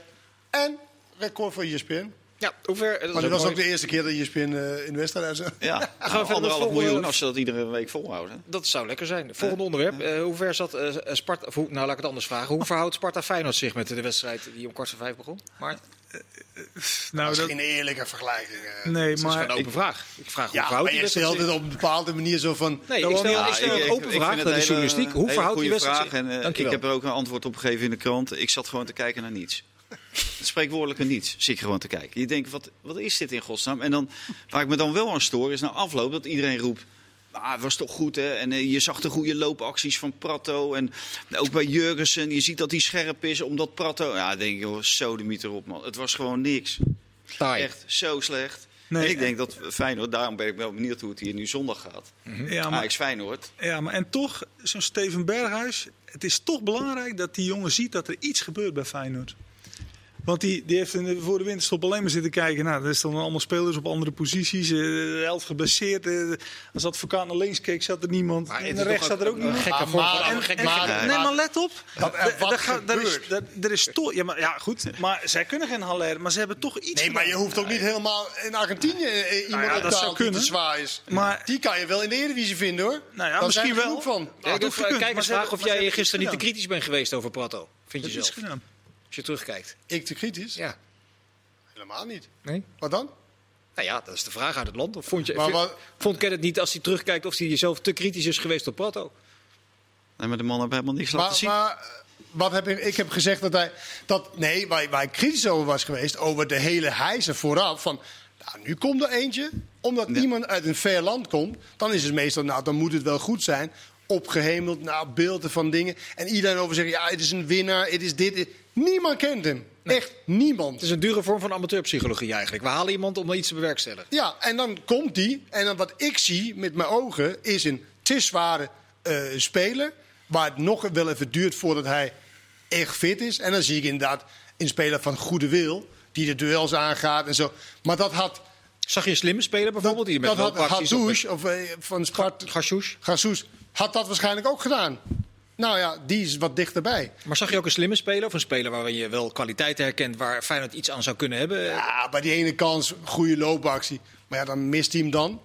En record voor ESPN. Ja, hoe ver? Dat Maar is dat was mooi. ook de eerste keer dat ESPN eh, in de wedstrijd zou- Ja, verder met anderhalf volgende- miljoen als ze dat iedere week volhouden. Dat zou lekker zijn. Volgende onderwerp. Eh, hoe ver zat eh, Sparta... Of hoe, nou, laat ik het anders vragen. Hoe verhoudt Sparta Feyenoord zich met de wedstrijd die om kwart voor vijf begon? Maar het Nou, Dat is dat, geen eerlijke vergelijking. eh. nee, is maar een open vraag. Ik vraag hoe Ja, verhoudt maar die je stelt het op een bepaalde manier zo van... Nee, Dat ik stel, ik stel ik- een ik- open ik vraag. Dat is journalistiek. Hoe verhoudt die wedstrijd zich? En, eh, ik heb er ook een antwoord op gegeven in de krant. Ik zat gewoon te kijken naar niets. Het spreekwoordelijke niets zit je gewoon te kijken. Je denkt, wat, wat is dit in godsnaam? En dan, waar ik me dan wel aan stoor, is na afloop dat iedereen roept... Ah, het was toch goed, hè? En eh, je zag de goede loopacties van Prato. En ook bij Jurgensen, je ziet dat hij scherp is omdat Prato... Ja, dan denk ik, joh, zo de meter op, man. Het was gewoon niks. Taai. Echt zo slecht. Nee, en ik denk dat Feyenoord, daarom ben ik wel benieuwd hoe het hier nu zondag gaat. ja, maar, Ajax Feyenoord. ja, maar en toch, zo'n Steven Berghuis, het is toch belangrijk dat die jongen ziet dat er iets gebeurt bij Feyenoord. Want die, die heeft in de- voor de winterstop alleen maar zitten kijken. Nou, er staan allemaal spelers op andere posities. eh, De helft geblesseerd. eh, Als advocaat naar links keek, zat er niemand. Maar en is rechts zat er ook een niemand. gekke Ah, Nee, maar let op. Dat er wat is, gebeurt. dat- er is toch. Ja, maar ja, goed. Maar zij kunnen geen Haller, maar ze hebben toch iets. Nee, maar je hoeft ook niet helemaal in Argentinië eh, iemand Nou ja, op dat te zou halen die te kunnen. zwaar is. Maar- die kan je wel in de Eredivisie vinden hoor. Nou ja, Daar misschien er wel. van. Ja, dat ik hebben- of jij gisteren niet te kritisch bent geweest over Prato. Vind je Dat is zelf? Als je terugkijkt. Ik te kritisch? Ja. Helemaal niet. Nee? Wat dan? Nou ja, dat is de vraag uit het land. Of vond, je, Maar wat- vond Ken het niet als hij terugkijkt of hij jezelf te kritisch is geweest op Prato? Nee, maar de man heeft helemaal niks laten Maar, zien. maar eh, wat heb ik, ik heb gezegd dat hij. Dat, nee, waar, waar ik kritisch over was geweest. Over de hele hijzer vooraf. Van, nou, nu komt er eentje. Omdat Ja. iemand uit een ver land komt. Dan is het meestal. Nou, dan moet het wel goed zijn. Opgehemeld naar beelden van dingen. En iedereen over zeggen. Ja, het is een winnaar. Het is dit. Niemand kent hem. Echt niemand. Het is een dure vorm van amateurpsychologie eigenlijk. We halen iemand om iets te bewerkstelligen. Ja, en dan komt die. En dan wat ik zie met mijn ogen is een te zware eh, speler. Waar het nog wel even duurt voordat hij echt fit is. En dan zie ik inderdaad een speler van goede wil. Die de duels aangaat en zo. Maar dat had. Zag je een slimme speler bijvoorbeeld? die met dat had Hadouche of eh, van Spart. Gachouche? Gassous had dat waarschijnlijk ook gedaan. Nou ja, die is wat dichterbij. Maar zag je ook een slimme speler? Of een speler waarin je wel kwaliteiten herkent waar Feyenoord iets aan zou kunnen hebben? Ja, bij die ene kans, goede loopactie. Maar ja, dan mist hij hem dan.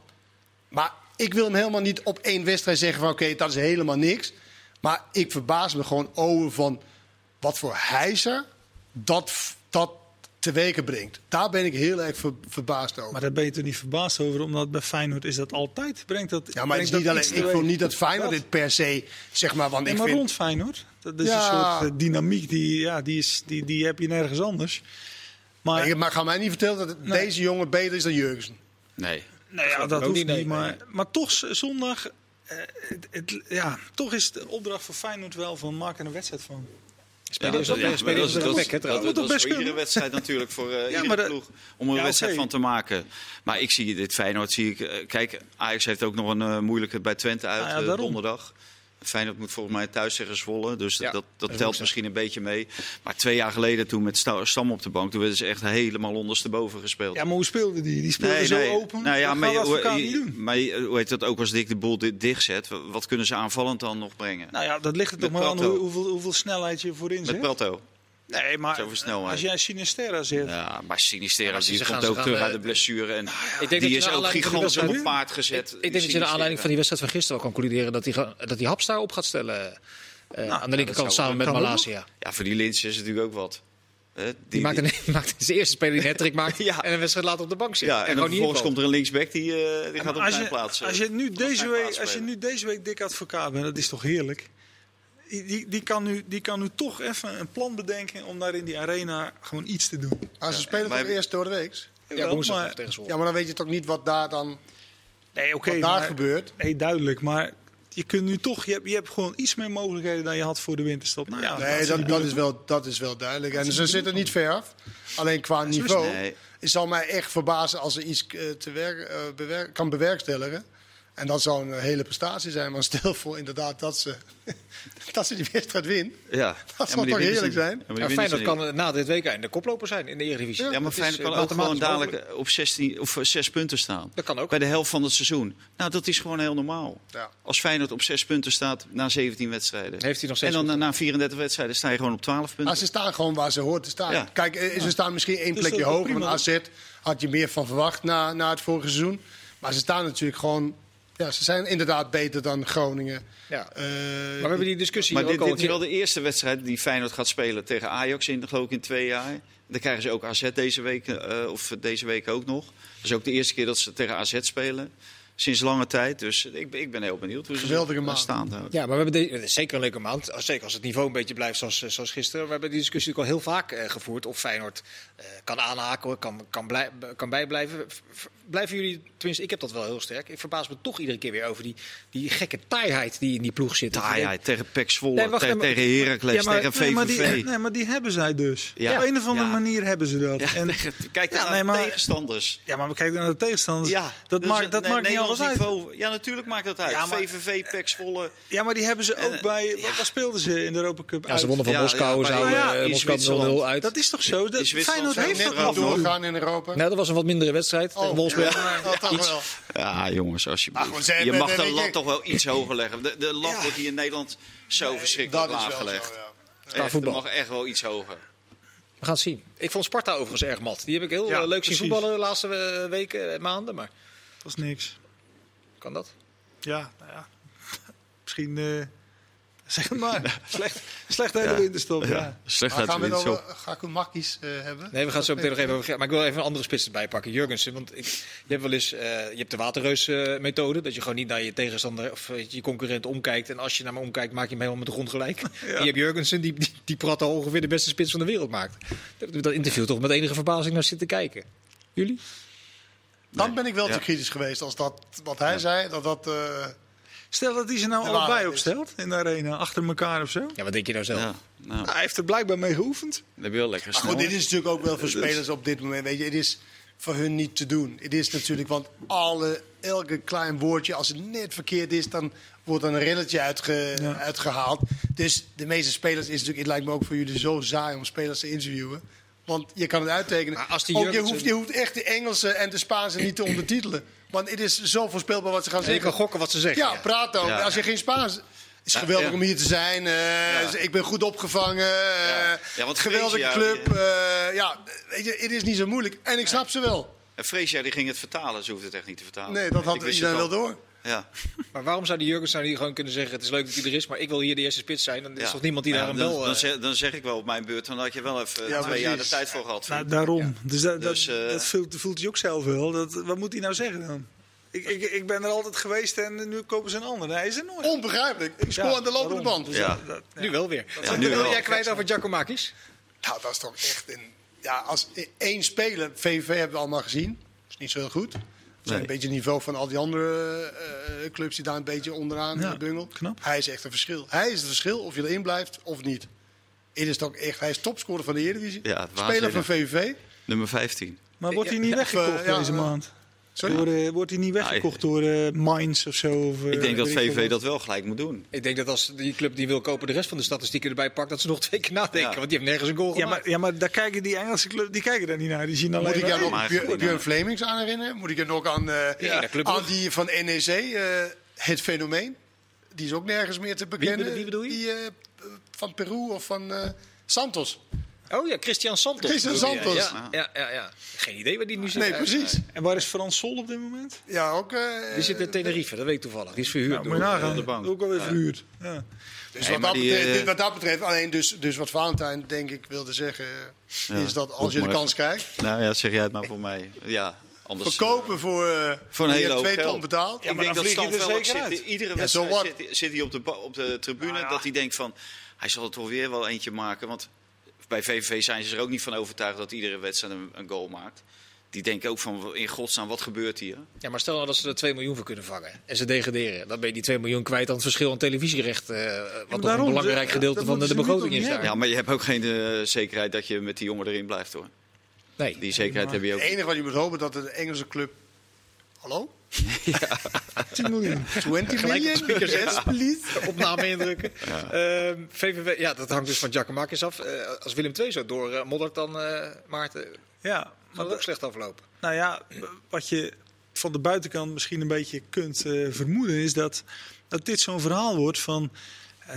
Maar ik wil hem helemaal niet op één wedstrijd zeggen van... oké, dat is helemaal niks. Maar ik verbaas me gewoon over van wat voor hijzer dat, dat teweeg brengt. Daar ben ik heel erg ver- verbaasd over. Maar daar ben je toch niet verbaasd over, omdat bij Feyenoord is dat altijd. Brengt dat, ja, maar het is niet dat alleen, ik vond niet dat Feyenoord dit per se, zeg maar... Want Nee, ik maar vind, rond Feyenoord. Dat is Ja. een soort eh, dynamiek, die, ja, die, is, die, die heb je nergens anders. Maar, Nee, maar ga mij niet vertellen dat Nee. deze jongen beter is dan Jurgensen. Nee. nou ja, dat ook hoeft niet, nee. Maar, nee. maar toch, zondag, eh, het, het- ja, toch is de opdracht voor Feyenoord wel van maak er een wedstrijd van. Spelen is ook- dat- spelen moet toch best voor iedere kunnen? wedstrijd natuurlijk voor eh maar dat- ploeg om er een Ja, wedstrijd van te maken. Maar ik zie dit Feyenoord, zie ik, eh, kijk, Ajax heeft ook nog een eh, moeilijke bij Twente uit ja, daarom. donderdag. Feyenoord moet volgens mij thuis tegen Zwolle, dus Ja, dat, dat telt misschien een beetje mee. Maar twee jaar geleden toen met Sta- Stam op de bank, toen werden ze echt helemaal ondersteboven gespeeld. Ja, maar hoe speelde die? Die speelde zo open. Nou ja, dat maar, hoe- Advocaat je- niet doen. maar hoe heet dat ook als Dick de boel dit dichtzet? wa- Wat kunnen ze aanvallend dan nog brengen? Nou ja, dat ligt er Met toch maar aan hoe- hoeveel, hoeveel snelheid je voorin Met zet. Prato. Nee, maar als jij Sinisterra zegt, Ja, maar Sinistera Ja, die ze komt ook terug eh, uit de blessure. En Ik denk dat die is ook die gigantisch op paard gezet. Ik, ik denk dat je naar aanleiding van die wedstrijd van gisteren wel kan concluderen dat hij, dat hij Haps daar op gaat stellen. eh, aan de linkerkant samen met Malasia. Ja, voor die Lins is het natuurlijk ook wat. Hè, Die, Die maakt een, die maakt zijn eerste speler die een hat maakt Ja. en een wedstrijd later op de bank zit. ja, en, dan vervolgens komt er een linksback die, eh, die gaat op zijn plaats. eh, als je, nu deze week, als je nu deze week dik advocaat bent, dat is toch heerlijk? Die, die, kan nu, die kan nu toch even een plan bedenken om daar in die arena gewoon iets te doen. Als ze spelen toch eerst door de week? Ja, woensdag maar- tegen. Ja, maar dan weet je toch niet wat daar dan Nee, oké. wat daar maar- gebeurt. Nee, duidelijk. Maar je kunt nu toch, je hebt, je hebt gewoon iets meer mogelijkheden dan je had voor de winterstop. Nou ja, Nee, dat, dat, is wel, dat is wel duidelijk. En ze zitten niet ver af. Alleen qua niveau. Nee. Het zal mij echt verbazen als ze iets eh, te werk, eh, bewerk- kan bewerkstelligen. En dat zou een hele prestatie zijn. Maar stel voor inderdaad dat ze, dat ze die wedstrijd wint. Ja. Dat Ja, zal maar die toch winnen ze heerlijk zijn? Ja, maar Ja, winnen ze Feyenoord kan eh, na dit weekend de koploper zijn in de Eredivisie. Ja, maar Dat is, Feyenoord eh, kan ook gewoon mogelijk. dadelijk op 16 of 6 punten staan. Dat kan ook. Bij de helft van het seizoen. Nou, dat is gewoon heel normaal. Ja. Als Feyenoord op 6 punten staat na 17 wedstrijden. Heeft hij nog en dan na, na 34 wedstrijden sta je gewoon op 12 punten. Maar ze staan gewoon waar ze hoort te staan. Ja. Kijk, eh, ze staan misschien één Dus plekje hoger. Van AZ had je meer van verwacht na, na het vorige seizoen. Maar ze staan natuurlijk gewoon... Ja, ze zijn inderdaad beter dan Groningen. Ja. Eh, Maar we hebben die discussie Maar hier dit, ook dit al. is wel de eerste wedstrijd die Feyenoord gaat spelen tegen Ajax in, geloof ik, in twee jaar. Dan krijgen ze ook AZ deze week, eh, of deze week ook nog. Dat is ook de eerste keer dat ze tegen AZ spelen. Sinds lange tijd. Dus ik, ben- ik ben heel benieuwd hoe ze Geweldige maand. staan houden. Ja, maar we hebben de, zeker een leuke maand. Zeker als het niveau een beetje blijft zoals, eh, zoals gisteren. We hebben die discussie natuurlijk al heel vaak eh, gevoerd. Of Feyenoord eh, kan aanhaken, kan, kan, blij, kan bijblijven. Blijven jullie, tenminste ik heb dat wel heel sterk. Ik verbaas me toch iedere keer weer over die, die gekke taaiheid die in die ploeg zit. Taaiheid tegen Pek Zwolle, Nee, wacht tegen, even. tegen Heracles, tegen VVV. nee, maar die, nee, maar die hebben zij dus. Ja. Op een of andere Ja. manier hebben ze dat. Ja, en, kijk Ja, naar nee, de maar- tegenstanders. ja, maar we kijken naar de tegenstanders. Ja, dat dus maakt, dat maakt niet alles uit. niveau- Ja, natuurlijk maakt dat uit. Ja, maar- VVV, Pek Zwolle. Ja, maar die hebben ze ook bij... ja. Wat, speelden ze in de Europa Cup Ja, ze wonnen van Moskou, ja, zou maar ja, eh, Moskou Zwitserland. 0-0 uit. Dat is toch zo? Feyenoord heeft dat toe. doorgaan in Europa. Nee, dat was een wat mindere wedstrijd tegen Ja, dat toch wel. Ja, jongens, alsjeblieft. Maar goed, ze je hebben- mag de je- lat toch wel iets hoger leggen. De, de lat wordt hier in Nederland zo verschrikkelijk laag gelegd. zo. Echt, voetbal. mag echt wel iets hoger. We gaan het zien. Ik vond Sparta overigens erg mat. Die heb ik heel Ja, eh, leuk zien voetballen de laatste eh, weken en maanden. Maar Dat is niks. kan dat? Ja, nou ja. Misschien... eh, zeg maar. Slecht, slecht hele Ja. winterstop, ja. Slecht Maar gaan we over zo. Gakumakis eh hebben? Nee, we gaan zo meteen nog even over. Maar ik wil even een andere spits erbij pakken. Jurgensen. Want ik, je hebt wel eens. eh, je hebt de waterreus-methode. dat je gewoon niet naar je tegenstander of eh, je concurrent omkijkt. En als je naar me omkijkt, maak je hem helemaal met de grond gelijk. En je hebt Jurgensen, die, die, die prat al ongeveer de beste spits van de wereld maakt. Dat, dat interview toch met enige verbazing naar zitten kijken. Jullie? Dan ben ik wel Ja. te kritisch geweest als dat wat hij zei. Dat dat, eh, Stel dat hij ze nou De allebei opstelt in de arena, achter elkaar of zo. Ja, wat denk je nou zelf? Ja, nou, Hij heeft er blijkbaar mee geoefend. dat wel lekker Maar snel. goed, dit is natuurlijk ook wel voor spelers op dit moment. Weet je, het is voor hun niet te doen. Het is natuurlijk, want alle, elke klein woordje, als het net verkeerd is, dan wordt er een rilletje uitge, Ja. uitgehaald. Dus de meeste spelers is natuurlijk, het lijkt me ook voor jullie zo saai om spelers te interviewen. Want je kan het uittekenen. Maar als die Ook je, Jurgensen- hoeft, je hoeft echt de Engelse en de Spaanse niet te ondertitelen. Want het is zo voorspelbaar wat ze gaan En je zeggen. kan gokken wat ze zeggen. Ja, praat ook. Als je geen Spaans... is Ja, geweldig ja. om hier te zijn. eh, Ik ben goed opgevangen. eh, want geweldige club. eh, ja, weet je, het is niet zo moeilijk. En ik snap ze wel. En Freesia die ging het vertalen, ze hoefde het echt niet te vertalen. Nee, dat Ik had iedereen het wel door. Ja. Maar waarom zou die Jurgens nou niet gewoon kunnen zeggen... het is leuk dat hij er is, maar ik wil hier de eerste spits zijn. Dan is Ja. toch niemand die Ja, daar een dan, bel... dan, eh, zeg, dan zeg ik wel op mijn beurt, dan had je wel even Ja, twee jaar de tijd voor gehad. Nou, daarom. Dus dat, Dus, dat, eh, dat voelt, voelt hij ook zelf wel. Dat, wat moet hij nou zeggen dan? Ik, ik, ik ben er altijd geweest en nu kopen ze een ander. Hij is er nooit. Onbegrijpelijk. Ik spoor Ja, aan de lopende band. Dus Ja. dat- ja. Nu wel weer. Ja, Wat nu wil wel. jij kwijt over Giacomakis? Nou, dat is toch echt een... Ja, als één speler, VVV hebben we allemaal gezien. Dat is niet zo heel goed. Nee. een beetje het niveau van al die andere eh, clubs die daar een beetje onderaan Ja, ja, bungelt. knap. Hij is echt een verschil. Hij is het verschil of je erin blijft of niet. Het is toch echt, hij is topscorer van de Eredivisie. Ja, Speler van VVV. Nummer 15. Maar wordt hij niet weggekocht eh, ja, deze eh, maand? Door, eh, wordt hij niet weggekocht door eh Mainz of zo? Of, eh, Ik denk dat ik veel VV dat wel gelijk moet doen. Ik denk dat als die club die wil kopen de rest van de statistieken erbij pakt... dat ze nog twee keer nadenken. Ja. Want die heeft nergens een goal Ja gemaakt. maar, ja, maar daar kijken die Engelse club, die kijken daar niet naar. Die zien alleen Moet ik jou maar- nog Björn nou. Flemings aan herinneren? Moet ik je nog aan, eh, Ja, dat aan die van NEC, eh, het fenomeen? Die is ook nergens meer te bekennen. wie bedoel je? Die eh, van Peru of van eh, Santos. Oh ja, Christian Santos. Christian. Santos. Ja, ja, ja, ja. Geen idee waar die nu zit. Nee, precies. En waar is Frans Sol op dit moment? Ja, ook. eh, Die zit in Tenerife, dat weet ik toevallig. Die is verhuurd. Ja, moet je door- nagaan. de bank. Ook alweer verhuurd. Ja. Dus Nee, wat, maar dat die, betreft, eh, wat dat betreft, alleen dus, dus wat Valentijn denk ik wilde zeggen, Ja, is dat als je de maar kans krijgt, Nou ja, zeg jij het maar voor mij. Ja, anders... verkopen voor, eh Voor een je hele twee geld. ton betaald. Ik maar denk dan dat er Stan Velk zeker zit, uit. iedere Ja, wedstrijd zit, zit hij op de, op de tribune Nou ja. dat hij denkt van... Hij zal er toch weer wel eentje maken. Want bij VVV zijn ze er ook niet van overtuigd dat iedere wedstrijd een, een goal maakt. Die denken ook van, in godsnaam, wat gebeurt hier? Ja, maar stel nou dat ze er 2 miljoen voor kunnen vangen. En ze degraderen. Dan ben je die 2 miljoen kwijt aan het verschil aan televisierecht. eh, wat toch een belangrijk dat- gedeelte van de, begroting is daar. Ja, maar je hebt ook geen eh, zekerheid dat je met die jongen erin blijft hoor. Nee. Die zekerheid heb je ook Het enige wat je moet hopen dat de Engelse club. Hallo? 10 miljoen. 20 Gelijk op miljoen? Yes, please. Opname indrukken. Ehm, VVV, ja, dat hangt dus van Giacomakis af. Eh, als Willem II zo door eh, moddert, dan eh, Maarten, Ja, zal maar ook slecht aflopen. Nou ja, wat je van de buitenkant misschien een beetje kunt vermoeden is dat, dat dit zo'n verhaal wordt van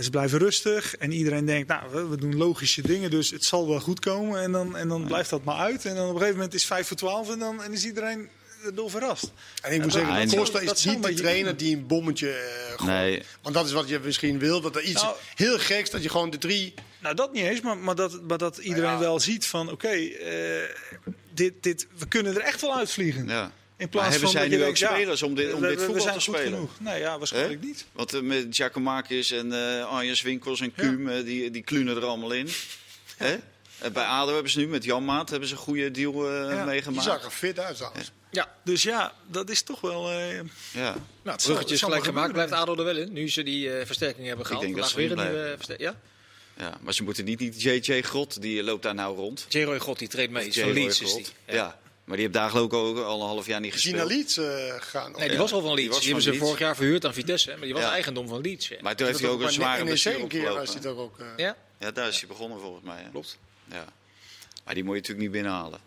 ze blijven rustig en iedereen denkt, nou, we, we doen logische dingen, dus het zal wel goed komen. En dan, en dan blijft dat maar uit. En dan op een gegeven moment is 5 voor 12 en dan en is iedereen erdoor verrast. En ik moet zeggen, Costa is niet de trainer die een bommetje eh gooit. Nee. Want dat is wat je misschien wil. Dat er iets Nou- heel geks, dat je gewoon de drie... Nou, dat niet eens, maar, maar, dat, maar dat iedereen Nou ja. wel ziet van, oké, eh, dit, dit, we kunnen er echt wel uitvliegen. Ja. In plaats hebben van zij dat je nu denkt, ook ja, spelers om dit, om we- dit voetbal zijn te goed spelen? genoeg. Nee, ja, waarschijnlijk niet. Want eh, met Giacomakis en eh Arjen Winkels en Kuum, eh, die, die klunen er allemaal in. Hè? Eh, Bij ADO hebben ze nu met Jan Maat hebben ze een goede deal eh, Ja, Die meegemaakt. zag er fit uit trouwens. Ja, Dus ja, dat is toch wel... eh, Ja. nou, is gelijk gemaakt. Blijft ADO er wel in. Nu ze die eh, versterking hebben gehaald. denk dat Vandaag ze weer een nieuwe versterking. Ja? ja, maar ze moeten niet die JJ Grot, die loopt daar nou rond. Jeroy God, die treedt mee. Is van Leeds is Grot. die. Ja. maar die heeft daar geloof ik ook al een half jaar niet Is die naar gespeeld. Leeds eh, gegaan? Nee, die Ja, was al van Leeds. Die, van hebben ze Leeds. vorig jaar verhuurd aan Vitesse. Maar die was Ja. eigendom van Leeds. Ja. Maar toen heeft hij ook een zware NEC blessure keer was hij ook... eh, ja? Ja, daar is hij begonnen volgens mij. Klopt. Ja. Maar die moet je natuurlijk niet binnenhalen.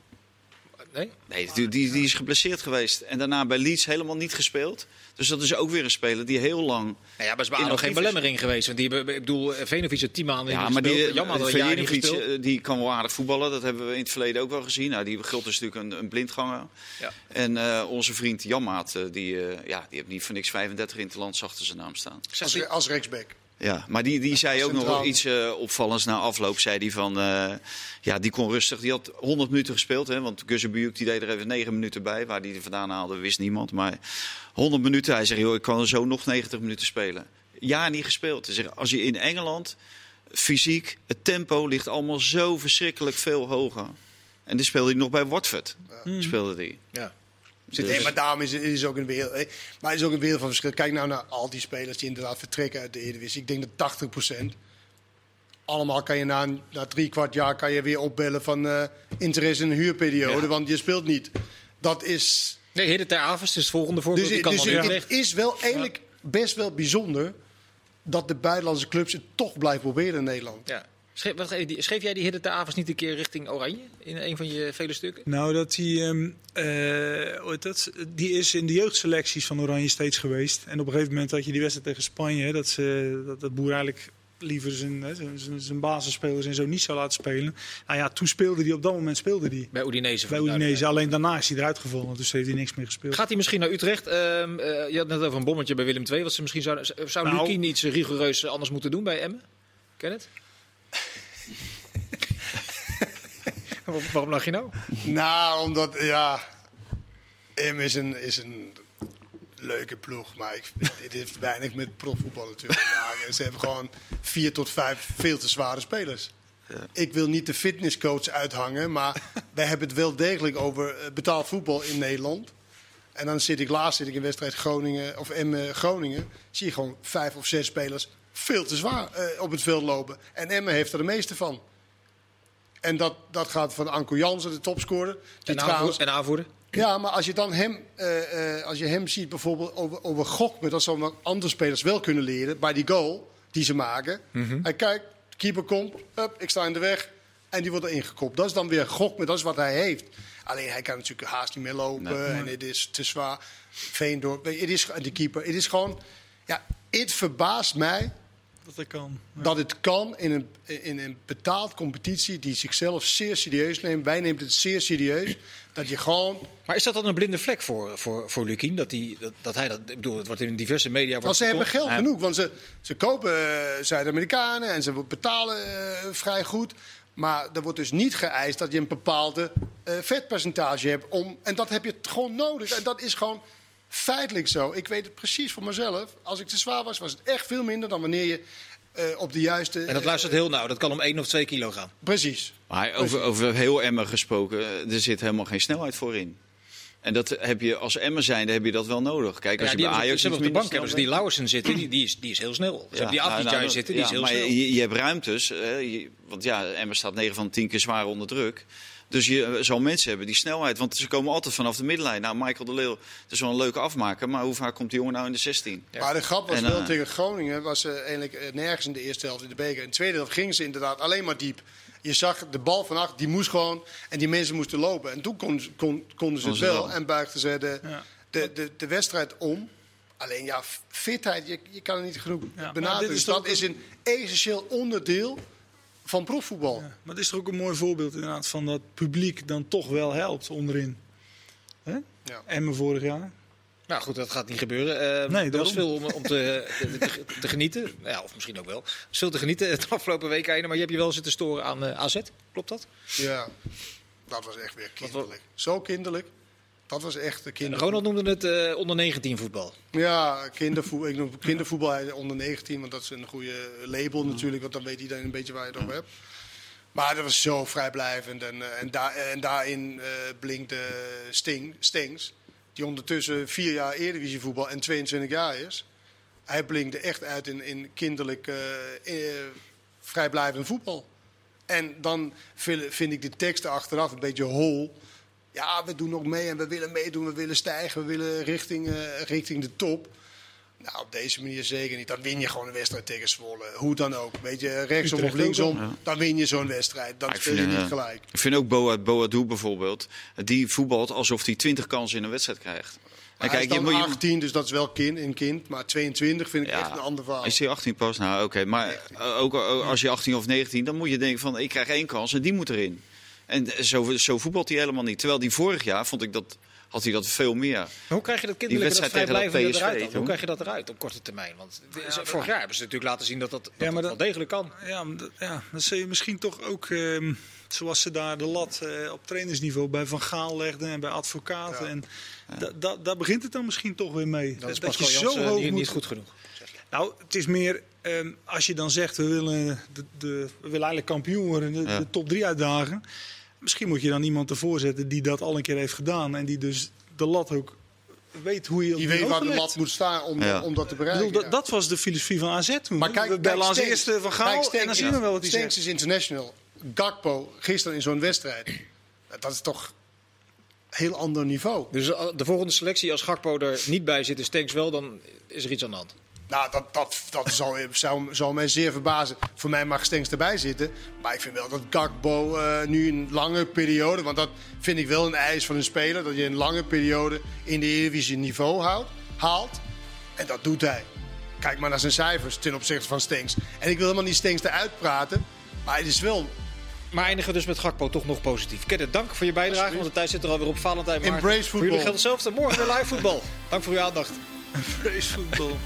Nee? Nee, die, die, die is geblesseerd geweest. En daarna bij Leeds helemaal niet gespeeld. Dus dat is ook weer een speler die heel lang... Nou ja, maar is Inactief geen is. belemmering geweest. Want die hebben, ik bedoel, eh, Venovic heeft tien maanden Ja, niet maar die. Jammer had Veljenovic, gespeeld. eh, die kan wel aardig voetballen. Dat hebben we in het verleden ook wel gezien. Nou, die Gilt is natuurlijk een, een blindganger. Ja. En eh, onze vriend Janmaat, eh, die, eh, ja, die heeft niet voor niks 35 in het land achter zijn naam staan. Als, als rechtsback. Ja, maar die, die zei ook nog iets eh, opvallends na afloop. Zei die van, eh, ja, die kon rustig. Die had 100 minuten gespeeld, hè, want Guzebuyuk die deed er even 9 minuten bij. Waar die er vandaan haalde, wist niemand. Maar 100 minuten, hij zegt, joh, ik kan er zo nog 90 minuten spelen. Ja, niet gespeeld. Hij zegt, als je in Engeland, fysiek, het tempo ligt allemaal zo verschrikkelijk veel hoger. En die speelde hij nog bij Watford. Speelde die. Ja. Dus- Nee, maar daarom is het is ook een wereld. Maar is ook een wereld van verschil. Kijk nou naar al die spelers die inderdaad vertrekken uit de Eredivisie. Ik denk dat 80% Allemaal kan je na, een- na drie kwart jaar kan je weer opbellen van eh, interesse in een huurperiode, Ja. want je speelt niet. Dat is. Nee, Hidde ter Avers is het volgende voorbeeld. Dus, kan dus het weg. is wel eigenlijk best wel bijzonder dat de buitenlandse clubs het toch blijven proberen in Nederland. Ja. Schreef, schreef jij die Hidde Avers niet een keer richting Oranje? In een van je vele stukken? Nou, dat die, ehm, eh, dat? die is in de jeugdselecties van Oranje steeds geweest. En op een gegeven moment had je die wedstrijd tegen Spanje. Dat, ze, dat, dat Boer eigenlijk liever zijn, hè, zijn, zijn- basisspelers en zo niet zou laten spelen. Nou ja, toen speelde hij, op dat moment speelde hij. Bij Udinese. Bij Udinese. Alleen daarna is hij eruit gevallen. Dus heeft hij niks meer gespeeld. Gaat hij misschien naar Utrecht? Eh, je had net over een bommetje bij Willem II. Wat ze misschien zouden, zou Nou. Iets rigoureus anders moeten doen bij Emmen? Ken het? Waarom- lach je nou? Nou, omdat, ja... Em is een, is een leuke ploeg, maar ik, dit heeft weinig met profvoetbal natuurlijk te maken. Ze hebben gewoon vier tot vijf veel te zware spelers. Ik wil niet de fitnesscoach uithangen, maar wij hebben het wel degelijk over eh, betaald voetbal in Nederland. En dan zit ik laatst zit ik in wedstrijd Groningen of Emmen Groningen, zie je gewoon vijf of zes spelers veel te zwaar eh, op het veld lopen. En Emmen heeft er de meeste van. En dat, dat gaat van Anko Jansen, de topscorer. Die En, aanvoer, en aanvoerder? ja, maar als je dan hem, eh, eh, als je hem ziet bijvoorbeeld over, over Gokme, dat zou wat andere spelers wel kunnen leren bij die goal die ze maken. Hij kijkt, keeper komt, ik sta in de weg en die wordt erin gekopt. Dat is dan weer Gokme, dat is wat hij heeft. Alleen hij kan natuurlijk haast niet meer lopen en het is te zwaar. Veendorp, het is, de keeper, het is gewoon, ja, het verbaast mij Dat hij kan. dat het kan in een, in een betaald competitie die zichzelf zeer serieus neemt. Wij nemen het zeer serieus. Dat je gewoon Maar is dat dan een blinde vlek voor, voor, voor Lukien? Dat, die, dat, dat hij dat, ik bedoel, het wordt in diverse media... Want ze hebben geld genoeg. Want ze, ze kopen eh, Zuid-Amerikanen en ze betalen eh, vrij goed. Maar er wordt dus niet geëist dat je een bepaalde eh, vetpercentage hebt. Om, en dat heb je gewoon nodig. En dat is gewoon feitelijk zo. Ik weet het precies voor mezelf. Als ik te zwaar was, was het echt veel minder dan wanneer je eh, op de juiste... En dat luistert heel nauw. Dat kan om 1 of 2 kilo gaan. Precies. Maar over, over heel Emmen gesproken, eh, er zit helemaal geen snelheid voor in. En dat heb je als Emmen zijnde heb je dat wel nodig. Kijk, als Ja, je die bij Ajax op de bank hebben ze die snel Lauwersen zitten. Die, die, is, die is heel snel. Ze hebben die Ja, Avdijay nou, zitten. Die ja, is heel maar snel. Je, je hebt ruimtes. je- want ja, Emmen staat 9 van de 10 keer zwaar onder druk. Dus je eh, zal mensen hebben die snelheid. Want ze komen altijd vanaf de middenlijn. Nou, Michael de Leeuw, dat is wel een leuke afmaker. Maar hoe vaak komt die jongen nou in de 16? Ja. Maar de grap was En, wel eh, tegen Groningen. Was ze eigenlijk eh, nergens in de eerste helft in de beker. In de tweede helft gingen ze inderdaad alleen maar diep. Je zag de bal van achter, die moest gewoon. En die mensen moesten lopen. En toen konden ze, kon, konden ze het wel. En buigden ze de, Ja. de, de, de wedstrijd om. Alleen ja, fitheid, je, je kan het niet genoeg maar benadrukken. Dus dat is een essentieel onderdeel van profvoetbal. Ja, maar het is toch ook een mooi voorbeeld inderdaad van dat publiek dan toch wel helpt onderin. Hè? Ja. Emmen vorig jaar. Nou goed, dat gaat niet gebeuren. Eh, Nee, er was veel om, om te, te, te- te genieten. Ja, of misschien ook wel. Veel te genieten het afgelopen week. Maar je hebt je wel zitten storen aan eh, AZ. Klopt dat? Ja, dat was echt weer kinderlijk. Zo kinderlijk. Dat was echt de. Ronald noemde het eh, onder 19 voetbal. Ja, kindervoetbal, ik noem kindervoetbal onder 19, want dat is een goede label natuurlijk, want dan weet iedereen een beetje waar je het over hebt. Maar dat was zo vrijblijvend en, eh, en, daar, en daarin eh blinkte Sting, Stings, die ondertussen vier jaar Eredivisie voetbal en 22 jaar is. Hij blinkte echt uit in, in kinderlijk vrijblijvend voetbal. En dan vind ik de teksten achteraf een beetje hol. Ja, we doen nog mee en we willen meedoen, we willen stijgen, we willen richting, eh, richting de top. Nou, op deze manier zeker niet. Dan win je gewoon een wedstrijd tegen Zwolle. Hoe dan ook. Weet je, rechtsom Utrecht of linksom, ja. dan win je zo'n wedstrijd. Dan ik speel je vind, niet eh, gelijk. Ik vind ook Boa, Boadu bijvoorbeeld. Die voetbalt alsof hij 20 kansen in een wedstrijd krijgt. En hij is dan moet 18, dus dat is wel kind, een kind. Maar 22 vind ik Ja. echt een ander verhaal. Is hij 18 pas? Nou, oké. Maar eh, ook als je 18 of 19, dan moet je denken van ik krijg één kans en die moet erin. En zo, zo voetbalt hij helemaal niet. Terwijl die vorig jaar vond ik dat had hij dat veel meer. Hoe krijg je dat kinderlijke, dat dat vrijblijvende PSV eruit dan? Hoe krijg je dat eruit op korte termijn? Want vorig jaar hebben ze natuurlijk laten zien dat dat, dat, Ja, maar dat dat- wel degelijk kan. Ja, maar dat, ja, dan zul je misschien toch ook, ehm, zoals ze daar de lat eh, op trainersniveau bij Van Gaal legden en bij advocaten. Ja. En da, da, daar begint het dan misschien toch weer mee. Dat is dat Pascal je zo hoog moet... niet goed genoeg. Nou, het is meer ehm, als je dan zegt we willen, de, de, we willen eigenlijk kampioen worden, de, Ja. de top 3 uitdagen. Misschien moet je dan iemand ervoor zetten die dat al een keer heeft gedaan en die dus de lat ook weet hoe je op Die die weet waar de lat moet staan om, Ja. om dat te Ik bereiken. bedoel, ja. dat was de filosofie van AZ toen. Maar kijk, we bellen kijk, als eerste van Gaal Kijk, en dan zien we wel wat hij Stenks zegt. is international. Gakpo, gisteren in zo'n wedstrijd. Dat is toch een heel ander niveau. Dus eh, de volgende selectie, als Gakpo er niet bij zit en Stenks wel, dan is er iets aan de hand. Nou, dat, dat, dat zal, zou, mij zeer verbazen. Voor mij mag Stenks erbij zitten. Maar ik vind wel dat Gakbo eh, nu een lange periode... want dat vind ik wel een eis van een speler... dat je een lange periode in de Eredivisie niveau houdt, haalt. En dat doet hij. Kijk maar naar zijn cijfers ten opzichte van Stenks. En ik wil helemaal niet Stenks eruit praten... maar het is wel Maar eindigen dus met Gakpo toch nog positief. Kenneth, dank voor je bijdrage, want de tijd zit er alweer op. Valentijn Maarten. Embrace Voor jullie geldt hetzelfde. Morgen weer live voetbal. Dank voor uw aandacht. Vreesvoetbal.